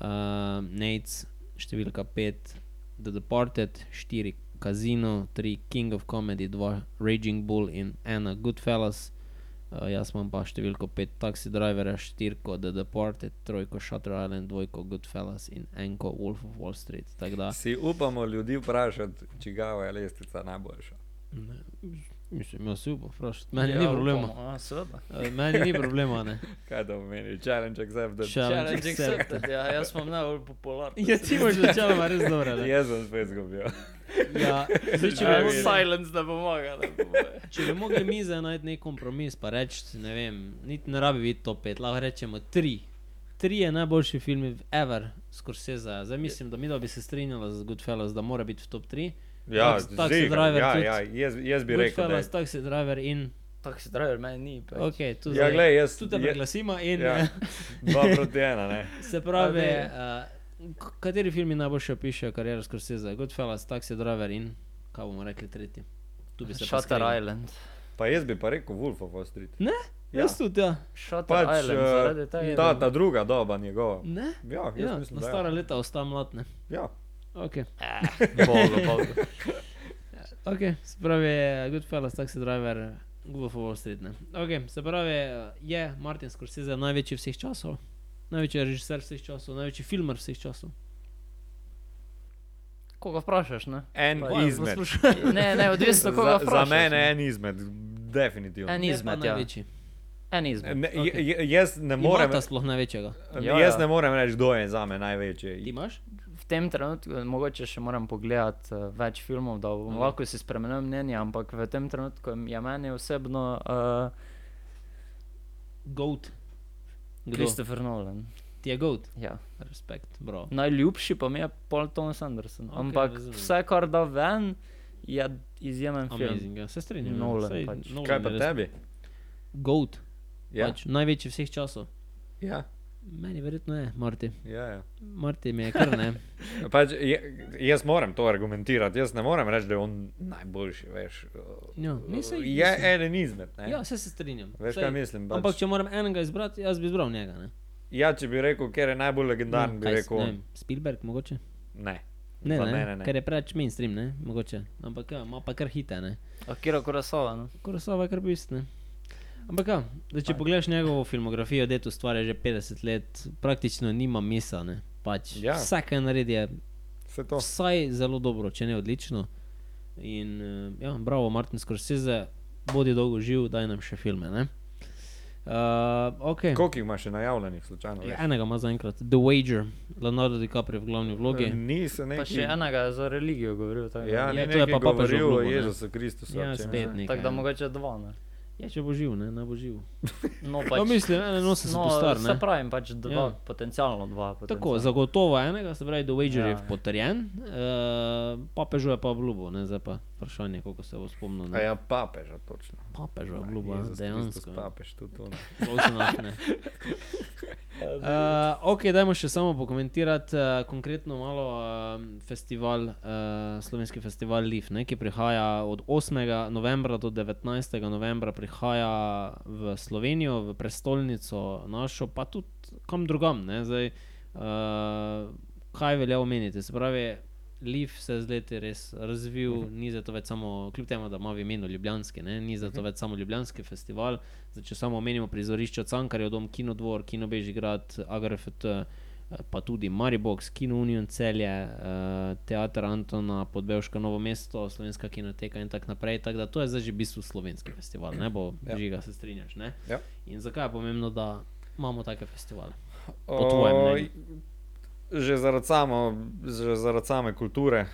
uh, Nates, številka 5 The Departed, 4 Casino, 3 King of Comedy, 2 Raging Bull in ena Goodfellas. Uh, jaz imam pa številko 5 Taxi Drivera, 4 The Departed, 3 Shutter Island, 2 Goodfellas in enko Wolf of Wall Street. Da, Si upamo ljudi vprašati, čigava je lestvica najboljša. ne, mislim, jaz si upam vprašati. Meni Ja, ni problema. upamo, a. Eh, Meni ni problema, ne. Kaj to pomeni? Challenge accepted. Challenge Challenge accepted. ja, jaz sem najbolj popularen. Ja, ti imaš načeloma res dobro. Jaz sem spet zgubil. Ja, zdaj, če, Ja, bi, vidim. silence pomaga. Ne pomaga. če bi mogli mi zdaj najti nek kompromis, pa reči, ne vem, niti ne rabi biti top 5, lahko rečemo 3. Tri je najboljši film ever, Scorsese. Zdaj mislim, da mi da bi se strinjala z Goodfellas, da mora biti v top 3. Ja, Taxi- Taxi ziher, Driver ja, ja, jaz, jaz bi rekel, da Goodfellas, je. Taxi Driver in. Taxi driver meni ni. pač. Okay, tu Ja, zdaj- glej, jaz- Tu te je- preglasimo in. Ja, Ja. dva proti ena, ne. Se pravi, A uh, kateri filmi najboljše opišajo kariero Scorsese? Goodfellas, Taxi Driver in kaj bomo rekli tretji? Tu bi se pa Shutter skregali. Island. Pa jaz bi pa rekel Wolf of Wall Street. Ne? Ja. Jaz tudi, ja. Shutter Pač, Island, eh, zaradi tega. ta, ta druga doba njegova. Ne? Ja, jaz Ja, mislim, na da stara ja. leta ostaja mladne. ja. Okay. Eh, Bogu, bogu. ok, se pravi, Goodfellas, Taxi Driver, Google for Wall Street. Ne? Ok, se pravi, eh, je Martin Scorsese največji vseh časov, največji režiser vseh časov, največji filmer vseh časov. Koga vprašaš, ne? En Pa, izmed. Ne, ne, odvisno koga Za, vprašaš. za mene ne. en izmed, definitivno. En izmed, ja. največji. En izmed. Ne, Ok. okay. Jaz ne morem, Imata sploh največjega. Ja, jaz ja. ne morem reči, kdo je za me največji. Ti imaš? V tem trenutku, mogoče še moram pogledati uh, več filmov, da bom Mhm. lahko si spremenil mnenje, ampak v tem trenutku je meni osebno uh, Goat. Christopher Nolan. Ti je goat. Ja. Respekt, bro. Najljubši pa mi je Paul Thomas Anderson. Ok, Ampak razumem. vse, kar da ven, je izjemen film. Amazing, ja. se strinjam. ja. Nolan Saj pač. Nolan Kaj pa tebi? Goat, Ja, pač največji vseh časov. ja, Meni verjetno je, Marti. ja. ja. Marti mi je kar ne. Pač, jaz moram to argumentirati, jaz ne morem reči, da je on najboljši. Veš, Ja, ne, saj- je eden izmed. Ne? Ja, vse se strinjam. Veš, Saj- kaj mislim? Pač, Ampak če moram enega izbrati, jaz bi izbral njega. Ne? ja, če bi rekel, ker je najbolj legendaren, No, bi kaj rekel ne Spielberg, mogoče. Ne. Ne, Za ne, mene ne. ker je preveč mainstream, ne, mogoče. Ampak ja, ima pa kar hite, ne. Akira Kurosawa. No? Korosava je kar bist, ne. Ampak ja, da če pogledaš njegovo filmografijo, da tu stvar je že 50 let, praktično nima misa, ne. Pač Ja. vse, kar naredi, je to. vsaj zelo dobro, če ne odlično. In uh, ja, bravo, Martin Scorsese, bodi dolgo živ, daj nam še filme, ne. Uh, okay. Koliko jih ima še najavljenih, slučajno? Ja, enega ima zaenkrat, The Wager, Leonardo DiCaprio v glavni vlogi. Ni se Pa nekaj. še enega je za religijo govoril. Tako, Ja, Ja, to je pa papežev govoril o ne. Jezusu Kristusu. Ja, ne. spet nekaj. tako da ja. mogoče dva. Ne? Ja, če bo živ, ne, naj bo živ. No, Pa mislim, ene nosi se no, postar, se ne. pravim, pač dva, Ja. ja. potencialno dva. Tako, potencialno. zagotovo enega, se pravi, The Wager je Ja. potrjen, uh, papežu je pa obljubo, ne, zdaj pa vprašanje, koliko se bo spomnil. A Ne. ja, papeža, točno. Obljubo, ja, Kristus, dejansko. papež, tudi to. ne. Close enough, ne. Uh, ok, dajmo še samo pokomentirati uh, konkretno malo uh, festival, uh, slovenski festival Leaf, ne, ki prihaja od 8. novembra do 19. novembra, prihaja v Slovenijo, v prestolnico našo, pa tudi kam drugam. Ne, zdaj, uh, kaj velja omeniti? Se pravi, Leaf se je z leti res razvil, ni zato več samo, kljub temu, da ima v imenu Ljubljanski, ne, ni zato več samo Ljubljanski festival. Zdaj, če samo omenimo prizorišča Cankarjev dom, Kinodvor, Kino Bežigrad, AGRFT, eh, pa tudi Maribox, Kino Union celje, uh, Teater Antona, Podbevška Novo mesto, Slovenska kinoteka in tako naprej. Tako da to je zdaj že v bistvu slovenski festival, ne bo Ja. žiga, se strinjaš. Ne? Ja. In zakaj je pomembno, da imamo take festivale? Po tvojem mnenju? Že zaradi, samo, že zaradi same kulture,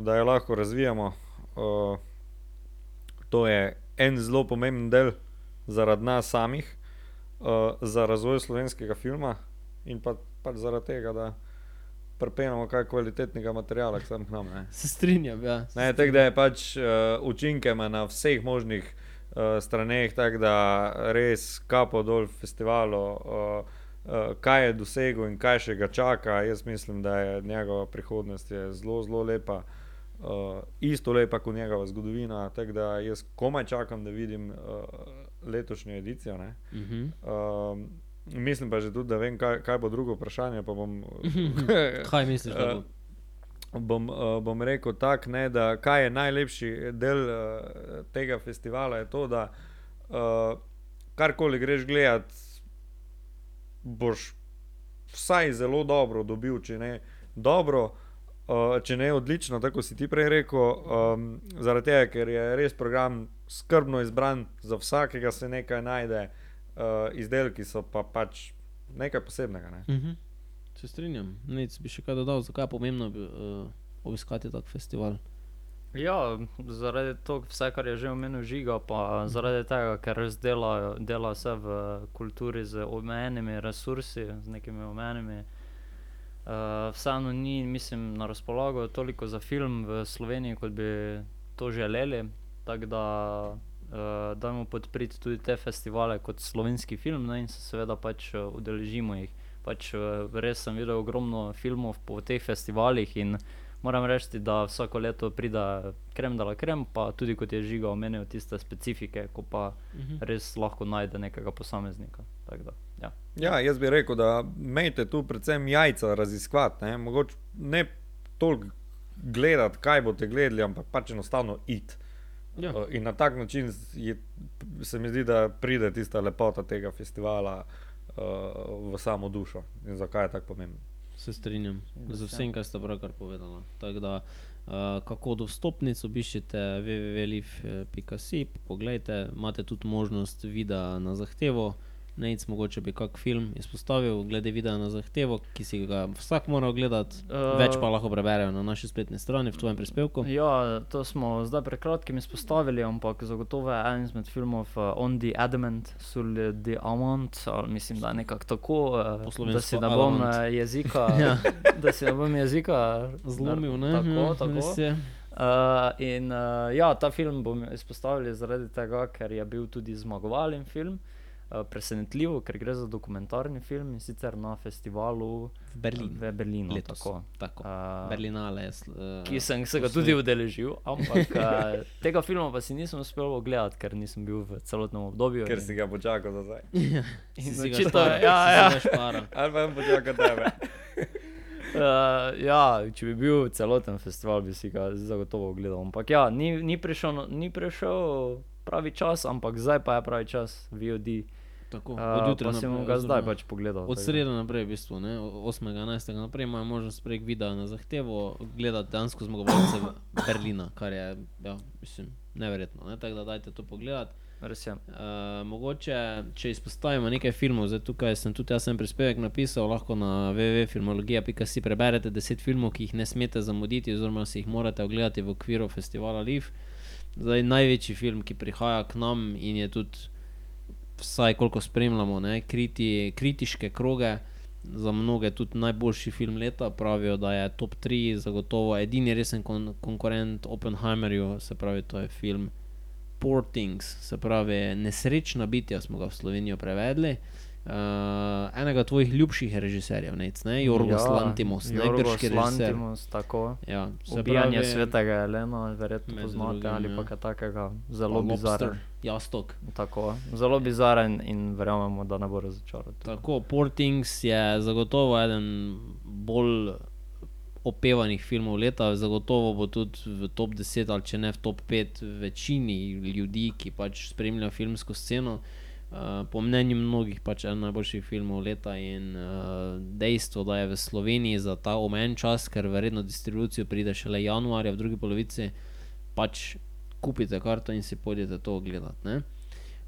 da jo lahko razvijamo. O, to je en zelo pomemben del zaradi nas samih, o, za razvoj slovenskega filma in pa, pač zaradi tega, da prpenemo kaj kvalitetnega materiala k sam k nam. Ne. Se strinjam, ja. se Ne, tako da je pač uh, učinke ima na vseh možnih uh, straneh, tako da res kapo dol festivalu, uh, uh, kaj je dosegel in kaj še ga čaka. Jaz mislim, da je njegova prihodnost je zelo, zelo lepa. Uh, isto lepa kot njegova zgodovina, tako da jaz komaj čakam, da vidim uh, letošnjo edicijo. ne. Mhm. Um, mislim pa že tudi, da vem, kaj, kaj bo drugo vprašanje. Bom, Kaj misliš, bo? Eh, bom, uh, bom rekel tako, da kaj je najlepši del uh, tega festivala, je to, da uh, karkoli greš gledat, boš vsaj zelo dobro dobil, če ne dobro, uh, če ne odlično, tako si ti prej rekel. Um, zaradi tega, ker je res program skrbno izbran, za vsakega se nekaj najde, uh, izdelki so pa pač nekaj posebnega. Ne. Mhm. Se strinjam. Nec bi še kaj dodal, zakaj je pomembno uh, obiskati tak festival. Ja, zaradi tega, vse, kar je že omenil žiga, pa zaradi tega, ker res dela, dela vse v kulturi z omejenimi resursi, z nekimi omejenimi. Uh, vseeno ni, mislim, na razpolago toliko za film v Sloveniji, kot bi to želeli. Tako da uh, dajmo podpreti tudi te festivale kot slovenski film ne, in se seveda pač uh, udeležimo jih. Pač, uh, res sem videl ogromno filmov po teh festivalih in moram reči, da vsako leto pride krem da la krem, pa tudi kot je žiga omenil tiste specifike, ko pa Mhm. res lahko najde nekega posameznika. Tako Da, ja. Ja, jaz bi rekel, da mejte tu predvsem jajca raziskovati, ne, mogoče ne toliko gledati, kaj boste gledali, ampak pač enostavno id. Ja. Uh, In na tak način je, se mi zdi, da pride tista lepota tega festivala uh, v samo dušo. In zakaj je tako pomembno? Se strinjam. Z se- vsem, kar ste pravkar povedali. Tako da, uh, kako do vstopnic obiščite www.liv.si, poglejte, imate tudi možnost videa na zahtevo, Nec, mogoče bi kak film izpostavil, glede videa na zahtevo, ki si ga vsak mora ogledati. Eh, Več pa lahko preberejo na naši spletni strani v tvojem prispevku. Ja, to smo zdaj pred kratkim izpostavili, ampak zagotovo je en izmed filmov uh, On the Adamant, Sur the Amant, ali mislim, da je nekako tako, uh, da si ne bom uh, jezika, Ja. da si ne bom jezika Zlomil, ne? Tako, Ja, tako. Uh, in uh, ja, ta film bom izpostavil zaradi tega, ker je bil tudi zmagovalen film. Uh, presenetljivo, ker gre za dokumentarni film in sicer na festivalu V Berlinu. v Berlinu. Letos. Tako. Tako. Uh, Berlinale eh, ki sem se ga tudi udeležil, ampak uh, tega filma pa si nisem uspel ogledati, ker nisem bil v celotnem obdobju. Ker in- si ga počakal za zdaj. in Si ga šparal, ja, ja. Ali pa jim počakal tebe. Uh, ja, če bi bil celoten festival, bi si ga zagotovo ogledal. Ampak ja, ni, ni, prišel, no- ni prišel pravi čas, ampak zdaj pa je pravi čas, VOD. Tako, Uh, od jutra bom naprej, ga zdaj pač pogledal. Od sreda naprej, v bistvu, ne, 8. 11. naprej imajo možnost prek videa na zahtevo gledati dansko zmagovalce Berlina, kar je, ja, mislim, neverjetno. Ne? Tako da dajte to pogledati. Res je. Uh, mogoče, če izpostavimo nekaj filmov, zdaj tukaj sem tudi jaz en prispevek napisal, lahko na www.filmologija.si preberete 10 filmov, ki jih ne smete zamuditi, oziroma si jih morate ogledati v okviru festivala Live. Zdaj največji film, ki prihaja k nam in je tudi, vsaj koliko spremljamo, ne, kriti, kritiške kroge. Za mnoge tudi najboljši film leta pravijo, da je top 3, zagotovo edini resen kon konkurent Oppenheimerju, se pravi, to je film Poor Things, se pravi, nesrečna bitja smo ga v Slovenijo prevedli. Uh, enega tvojih ljubših režiserjev, nec, ne, Jorgos ja, Lantimos, ne, grški režiser. Tako. Ja, Ubijanje pravi, svetega Elena, verjetno poznate drugim, ali ja. pa kaj takega. Zelo bizaren. Jastok. Tako, zelo bizaren in verjamemo, da ne bo razočaran. Tako, Poor Things je zagotovo eden bolj opevanih filmov leta, zagotovo bo tudi v top 10 ali če ne v top 5 večini ljudi, ki pač spremljajo filmsko sceno. Uh, po mnenju mnogih pač eden najboljših filmov leta in uh, dejstvo, da je v Sloveniji za ta omejen čas, ker verjetno distribucijo pride šele januarja v drugi polovici, pač kupite karto in si pojdite to ogledati. ne.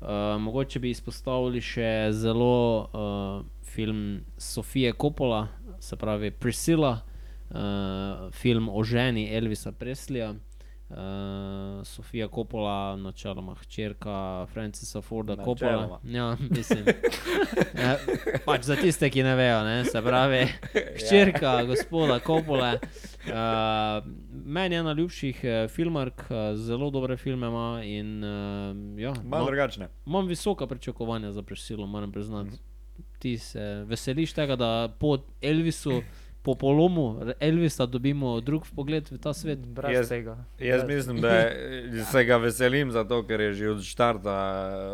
Uh, mogoče bi izpostavili še zelo uh, film Sofije Coppola, se pravi Priscilla, uh, film o ženi Elvisa Preslija. Uh, Sofija Coppola, načeloma hčerka Francisa Forda Coppola. Ja, mislim. ja, pač za tiste, ki ne vejo, ne, se pravi, hčerka gospoda Coppola. Uh, meni je ena ljubših uh, filmark, uh, zelo dobre filme ima in uh, ja, Malo drugačne. imam visoka pričakovanja za presilo, moram priznati. Mhm. Ti se veseliš tega, da po Elvisu, po polomu Elvisa dobimo drug pogled v ta svet. Brez Jaz- tega. Jaz Brez- mislim, da je, se ga veselim, zato ker je že od začetka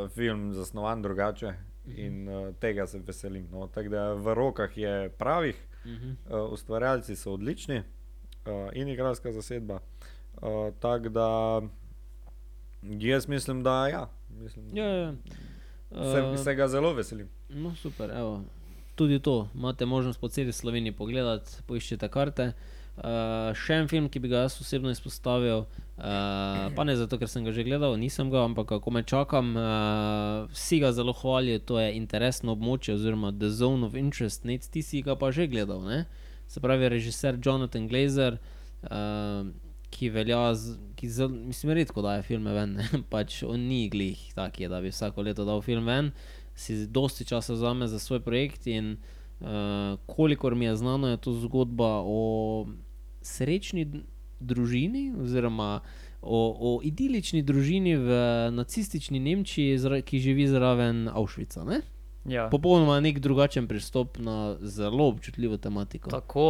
film zasnovan drugače in uh, tega se veselim. No. Tako da v rokah je pravih, Mhm. uh, ustvarjalci so odlični uh, in igralska zasedba. Uh, Tako da jaz mislim, da ja. Mislim, Ja, ja. se, Uh, se ga zelo veselim. No, super, evo. Tudi to imate možnost po celi Sloveniji pogledati, poiščite karte. Uh, še en film, ki bi ga jaz osebno izpostavil, uh, pa ne zato, ker sem ga že gledal, nisem ga, ampak kako me čakam, uh, vsi ga zelo hvalijo, to je interesno območje oziroma The Zone of Interest, nec ti si ga pa že gledal, ne? Se pravi, režiser Jonathan Glazer, uh, ki velja, z, ki zel, mislim, redko daje filme ven, ne? pač on ni glih taki, da bi vsako leto dal film ven, si dosti časa vzame za svoj projekt in uh, kolikor mi je znano, je to zgodba o srečni družini oziroma o, o idilični družini v nacistični Nemčiji, ki živi zraven Auschwitza. Ne? Ja. Popolnoma nek drugačen pristop na zelo občutljivo tematiko. Tako,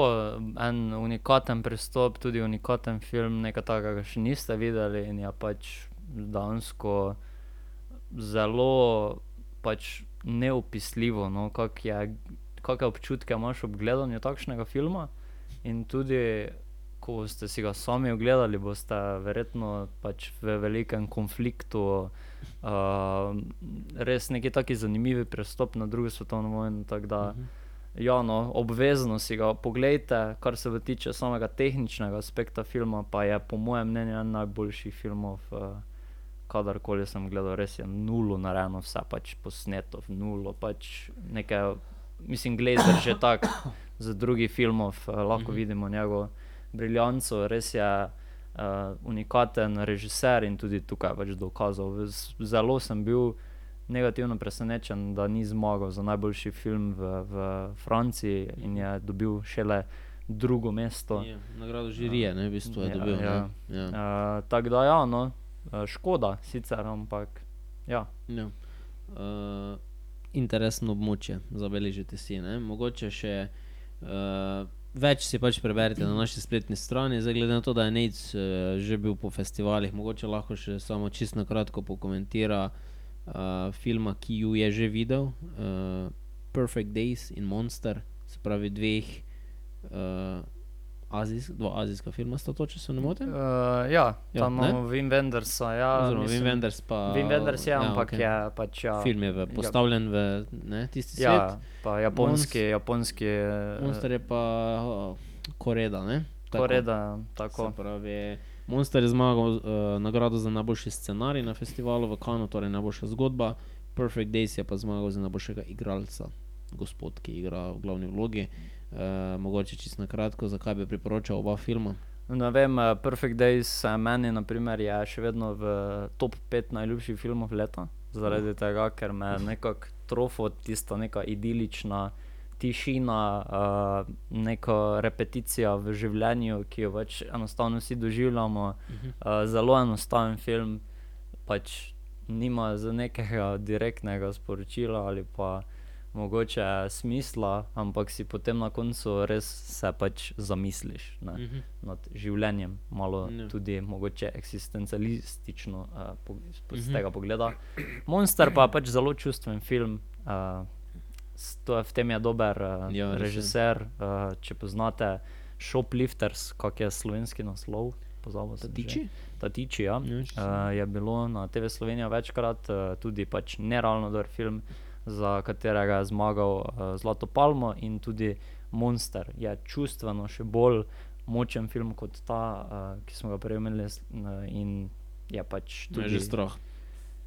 en unikaten pristop, tudi unikaten film, nekaj takega še niste videli in je pač dejansko zelo pač neopisljivo, no, kakšne kak občutke imaš ob gledanju takšnega filma. In tudi, ko boste si ga sami ogledali, boste verjetno pač v velikem konfliktu. Uh, res neki taki zanimivi pristop na drugo svetovno vojno. tako Da, Mhm. ja, no, obvezno si ga pogledajte, kar se tiče samega tehničnega aspekta filma, pa je po mojem mnenju en najboljših filmov uh, kadarkoli sem gledal, res je nulo narejeno, vse pač posneto, nulo, pač nekaj, mislim, Glazer že tak, z drugih filmov uh, lahko vidimo njegovo briljanco, res je uh, unikaten režiser in tudi tukaj pač dokazal. Z- Zelo sem bil negativno presenečen, da ni zmagal za najboljši film v, v Franciji in je dobil šele drugo mesto. Je, nagrado žirije, ne, v bistvu je Ja, dobil. ja. Ja. Uh, Tako da, ja, no, škoda sicer, ampak ja. Ja. Uh, interesno območje, zabeležite si. Ne? Mogoče še uh, več si pač preberite na naši spletni strani. Zdaj, glede na to, da je Nec uh, že bil po festivalih, mogoče lahko še samo čisto kratko pokomentira uh, filma, ki ju je že videl, uh, Perfect Days in Monster, se pravi dveh. Uh, Azijsk, dva azijska filma sta to, če se ne motim. Uh, ja, Ja, tam ne? imamo Wim Wendersa. Ja, Oziroma, Wim mislim- Wenders pa. Wim Wenders je, ampak okej. je pač ja. Film je v, postavljen v ne, tisti svet. Ja, pa japonski, japonski. eh, Monster je pa uh, Koreda. Ne? Tako. Koreda, tako. pravi, Monster je zmagal uh, nagrado za najboljši scenarij na festivalu v Kanu, torej najboljša zgodba. Perfect Days je pa zmagal za najboljšega igralca, gospod, ki igra v glavni vlogi. Uh, mogoče čisto na kratko, zakaj bi priporočal oba filma. Ne vem, eh, Perfect Days eh, meni naprimer, je še vedno v top 5 najljubših filmov leta. Zaradi tega, ker me nekako trofo tista neka idilična tišina, uh, neka repeticija v življenju, ki jo pač enostavno vsi doživljamo. Uh, zelo enostaven film, pač nima nekega direktnega sporočila ali pa mogoče smisla, ampak si potem na koncu res se pač zamisliš ne, Mhm. nad življenjem, malo Ja. tudi mogoče eksistencialistično uh, po, po, z Mhm. tega pogleda. Monster pa je pač zelo čustven film. Uh, to je, v tem je dober uh, Ja, režiser. Uh, če poznate Shoplifters, kak je slovenski naslov, pozabil sem. že. Tatiči? Ja. Uh, je bilo na TV Slovenija večkrat, uh, tudi pač nerealno dober film, za katerega je zmagal uh, Zlato Palmo in tudi Monster. Je čustveno še bolj močen film kot ta, uh, ki smo ga prej s- uh, in je pač Me je tudi že strah.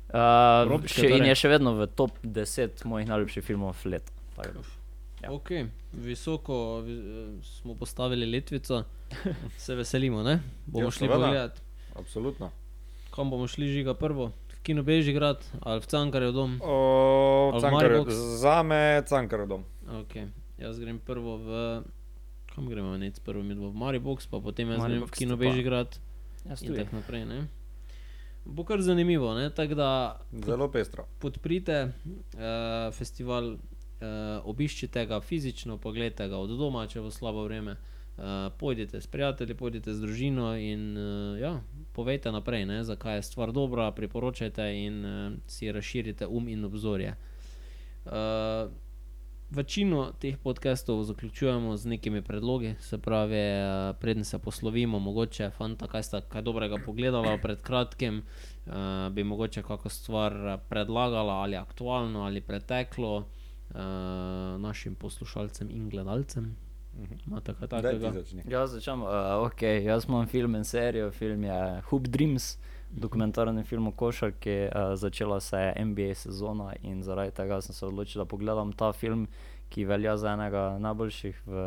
Uh, Evropske še, in torej. je še vedno v top 10 mojih najljubših filmov leta. Ja. Okay. Visoko vi, smo postavili letvico, se veselimo. Ne? Bomo Ja, šli pogledat. Absolutno. Kam bomo šli žiga prvo? V Kino Bežigrad ali v Cankarjev dom? O, Ali za me Cankarov dom. Okay. Jaz grem prvo v. Kam gremo, nec prvo mi dva v Maribox, pa potem jaz grem v Kino Bežigrad in tudi. tako naprej. Ne? Bo kar zanimivo, ne? tako da Zelo pestro. podprite uh, festival, uh, obiščite ga fizično, pogledajte ga od doma, če bo slabo vreme. Uh, pojdite s prijatelji, pojdite z družino in uh, ja, povejte naprej, ne, zakaj je stvar dobra, priporočajte in uh, si razširite um in obzorje. Uh, večino teh podcastov zaključujemo z nekimi predlogi, se pravi, uh, preden se poslovimo, mogoče, fanta, kaj sta kaj dobrega pogledala pred kratkim, uh, bi mogoče kakšno stvar eh, predlagala ali aktualno ali preteklo uh, našim poslušalcem in gledalcem. Jaz začnem, uh, ok, jaz imam film in serijo, film je Hoop Dreams, dokumentarni film o košarki, uh, začela se je NBA sezona in zaradi tega sem se odločil, da pogledam ta film, ki velja za enega najboljših, v,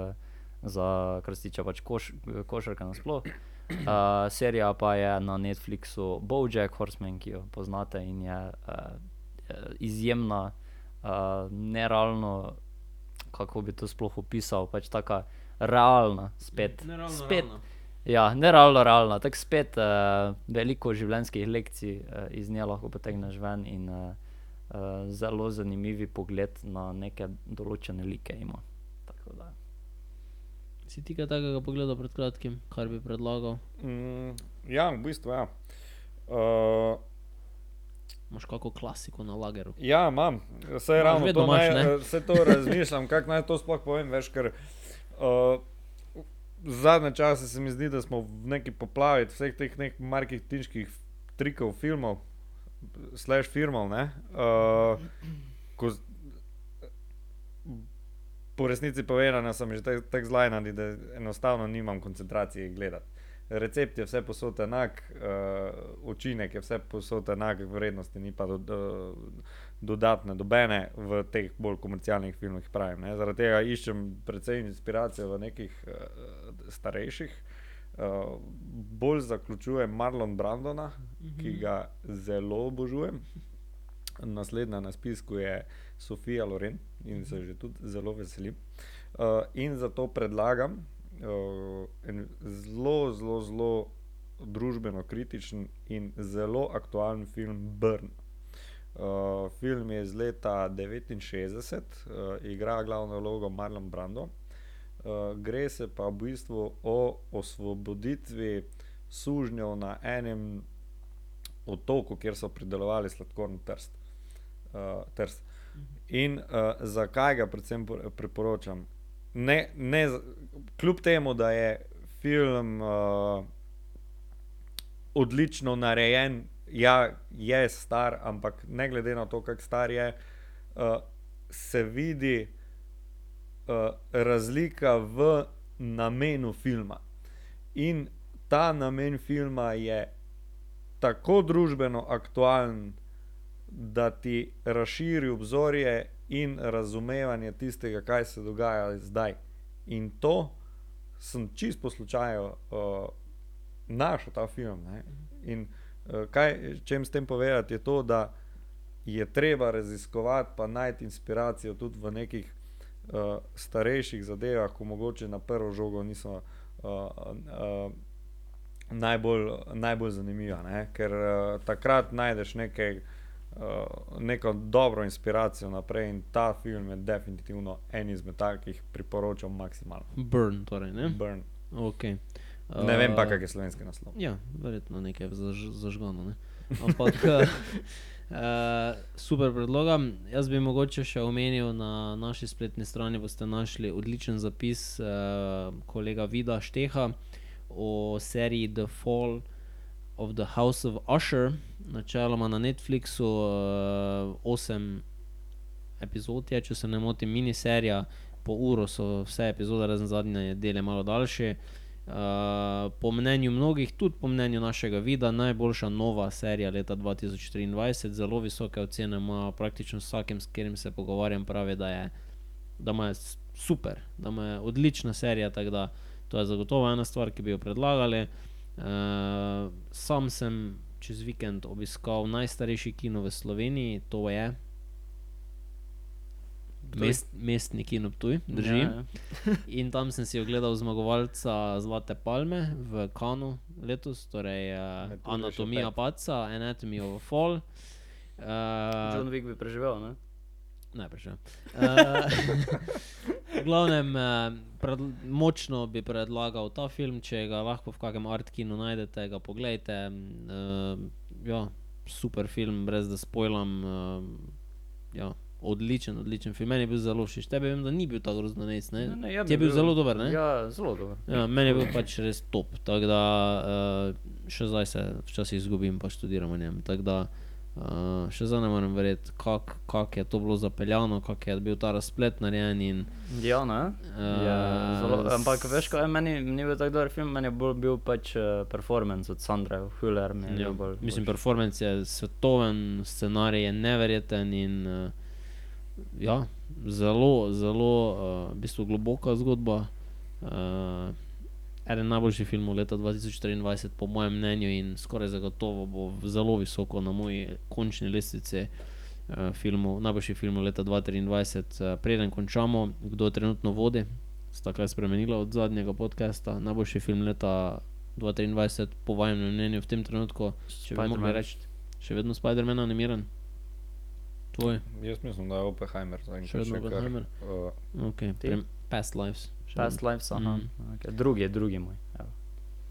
za, kar se tiče pač koš, košarke nasploh. Uh, serija pa je na Netflixu Bojack Horseman, ki jo poznate in je uh, izjemna, uh, nerealno, kako bi to sploh opisal, pač taka realna, spet. Nerealno, spet realno. Ja, ne realno, realno. Tako spet uh, veliko življenjskih lekcij uh, iz nje lahko potegneš ven in uh, uh, zelo zanimivi pogled na neke določene like ima. Tako da. Si ti kaj takega pogledal pred kratkim, kar bi predlagal? Mm, ja, v bistvu ja. Uh, Imaš kakšno klasiko na lageru? Ja, imam, vse ravno to, imaš, naj, ne? eh, vse to razmišljam, kako naj to sploh povem, veš, ker uh, zadnje čase se mi zdi, da smo v neki poplavi vseh teh nekih marketinških trikov, filmov, slash filmov, ne, uh, ko po resnici povedano sem že tako tak zlajnan, da enostavno nimam koncentracije gledati. Recept je vse posod enak, uh, učinek je vse posod enak, vrednosti ni pa do, do, dodatne, dobene v teh bolj komercialnih filmih. Pravim, ne. Zaradi tega iščem predvsem inspiracijo v nekih uh, starejših. Uh, bolj zaključujem Marlon Brandona, mm -hmm. ki ga zelo obožujem. Naslednja na spisku je Sofija Loren in se že tudi zelo veselim. Uh, in zato predlagam en zelo, zelo, zelo družbeno kritičen in zelo aktualen film Brn. Uh, film je iz leta 1969, uh, igra glavno vlogo Marlon Brando. Uh, gre se pa v bistvu o osvoboditvi sužnjev na enem otoku, kjer so pridelovali sladkorni trst. Uh, trst. In uh, zakaj ga predvsem priporočam? Ne, ne, kljub temu, da je film uh, odlično narejen, ja, je star, ampak ne glede na to, kako star je, uh, se vidi uh, razlika v namenu filma. In ta namen filma je tako družbeno aktualen, da ti razširi obzorje in razumevanje tistega, kaj se dogaja zdaj. In to sem čist po slučaju uh, našel ta film. Ne? In uh, kaj čem s tem povedati, je to, da je treba raziskovati, pa najti inspiracijo tudi v nekih uh, starejših zadevah, ko mogoče na prvo žogo niso. Uh, uh, Najbolj, najbolj zanimiva, ne? ker uh, takrat najdeš nekaj, uh, neko dobro inspiracijo naprej in ta film je definitivno en izmed takih, priporočam maksimalno. Burn, torej, ne? Burn. Okay. Uh, ne vem pa, kak je slovenski naslov. Ja, verjetno nekaj zaž, zažgano. Ne? Ampak, uh, super predloga. Jaz bi mogoče še omenil na naši spletni strani, boste našli odličen zapis uh, kolega Vida Šteha o seriji The Fall of the House of Usher, načeloma na Netflixu, uh, osem epizod je, če se ne motim, miniserija, po uro so vse epizode, razen zadnje, dele malo daljše. Uh, po mnenju mnogih, tudi po mnenju našega vida, najboljša nova serija leta 2023, zelo visoke ocene ima praktično vsakem, s katerim se pogovarjam, pravi, da je, da je super, da je odlična serija. Tako da to je zagotovo ena stvar, ki bi jo predlagali. Uh, sam sem čez vikend obiskal najstarejši kino v Sloveniji, to je Mest, mestni kino tuj, drži. Ja, ja. in tam sem si ogledal zmagovalca Zlate Palme v Kanu letos, torej uh, Anatomija Paca, Anatomy of Fall. Uh, John Wick bi preživel, ne? Ne, preživel. Uh, v glavnem, uh, pred, močno bi predlagal ta film, če ga lahko v kakem art kinu najdete, ga pogledajte. Uh, ja, super film, brez da spojlam. Uh, ja odličen, odličen film. Meni je bil zelo všeč. Tebi vem, da ni bil tako grozno nes. Ne? Ne, ne, ja, je bil, bil zelo dober. Ne? Ja, zelo dober. Ja, meni je bil pač res top. Tako da uh, še zdaj se včasih izgubim, pa študiram o njem. Tako da uh, še zdaj ne morem verjeti, kako kak je to bilo zapeljano, kako je bil ta razplet narejen. In, ja, ne. Uh, ja, zelo, ampak veš, kaj meni ni bil tako dober film, meni je bolj bil pač uh, performance od Sandra Huller. Ja, bolj, mislim, bolj performance je svetoven, scenarij je neverjeten in uh, ja, zelo, zelo uh, v bistvu globoka zgodba. Uh, eden najboljših filmov leta 2024, po mojem mnenju, in skoraj zagotovo bo zelo visoko na moji končni lestvici uh, filmov, najboljših filmov leta 2023. Uh, preden končamo, kdo trenutno vodi, sta kaj spremenila od zadnjega podcasta. Najboljši film leta 2023, po vašem mnenju, v tem trenutku, če bi mogli reči, še vedno Spider-Man animiran. Tvoj. Jaz mislim, da je Oppenheimer. Še vedno Oppenheimer. Uh, okay. Past lives. Past lives, aha. Mm. Okay. Drugi je drugi moj.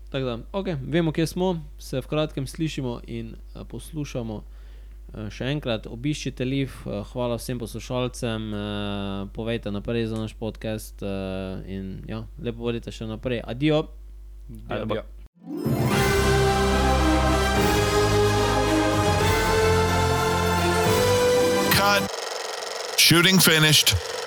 Tako da, okay. vemo, kje smo, se v kratkem slišimo in uh, poslušamo. Uh, še enkrat obiščite Liv, uh, hvala vsem poslušalcem, uh, povejte naprej za naš podcast uh, in ja, lepo vodite še naprej. Adijo. Adijo. Cut. Shooting finished.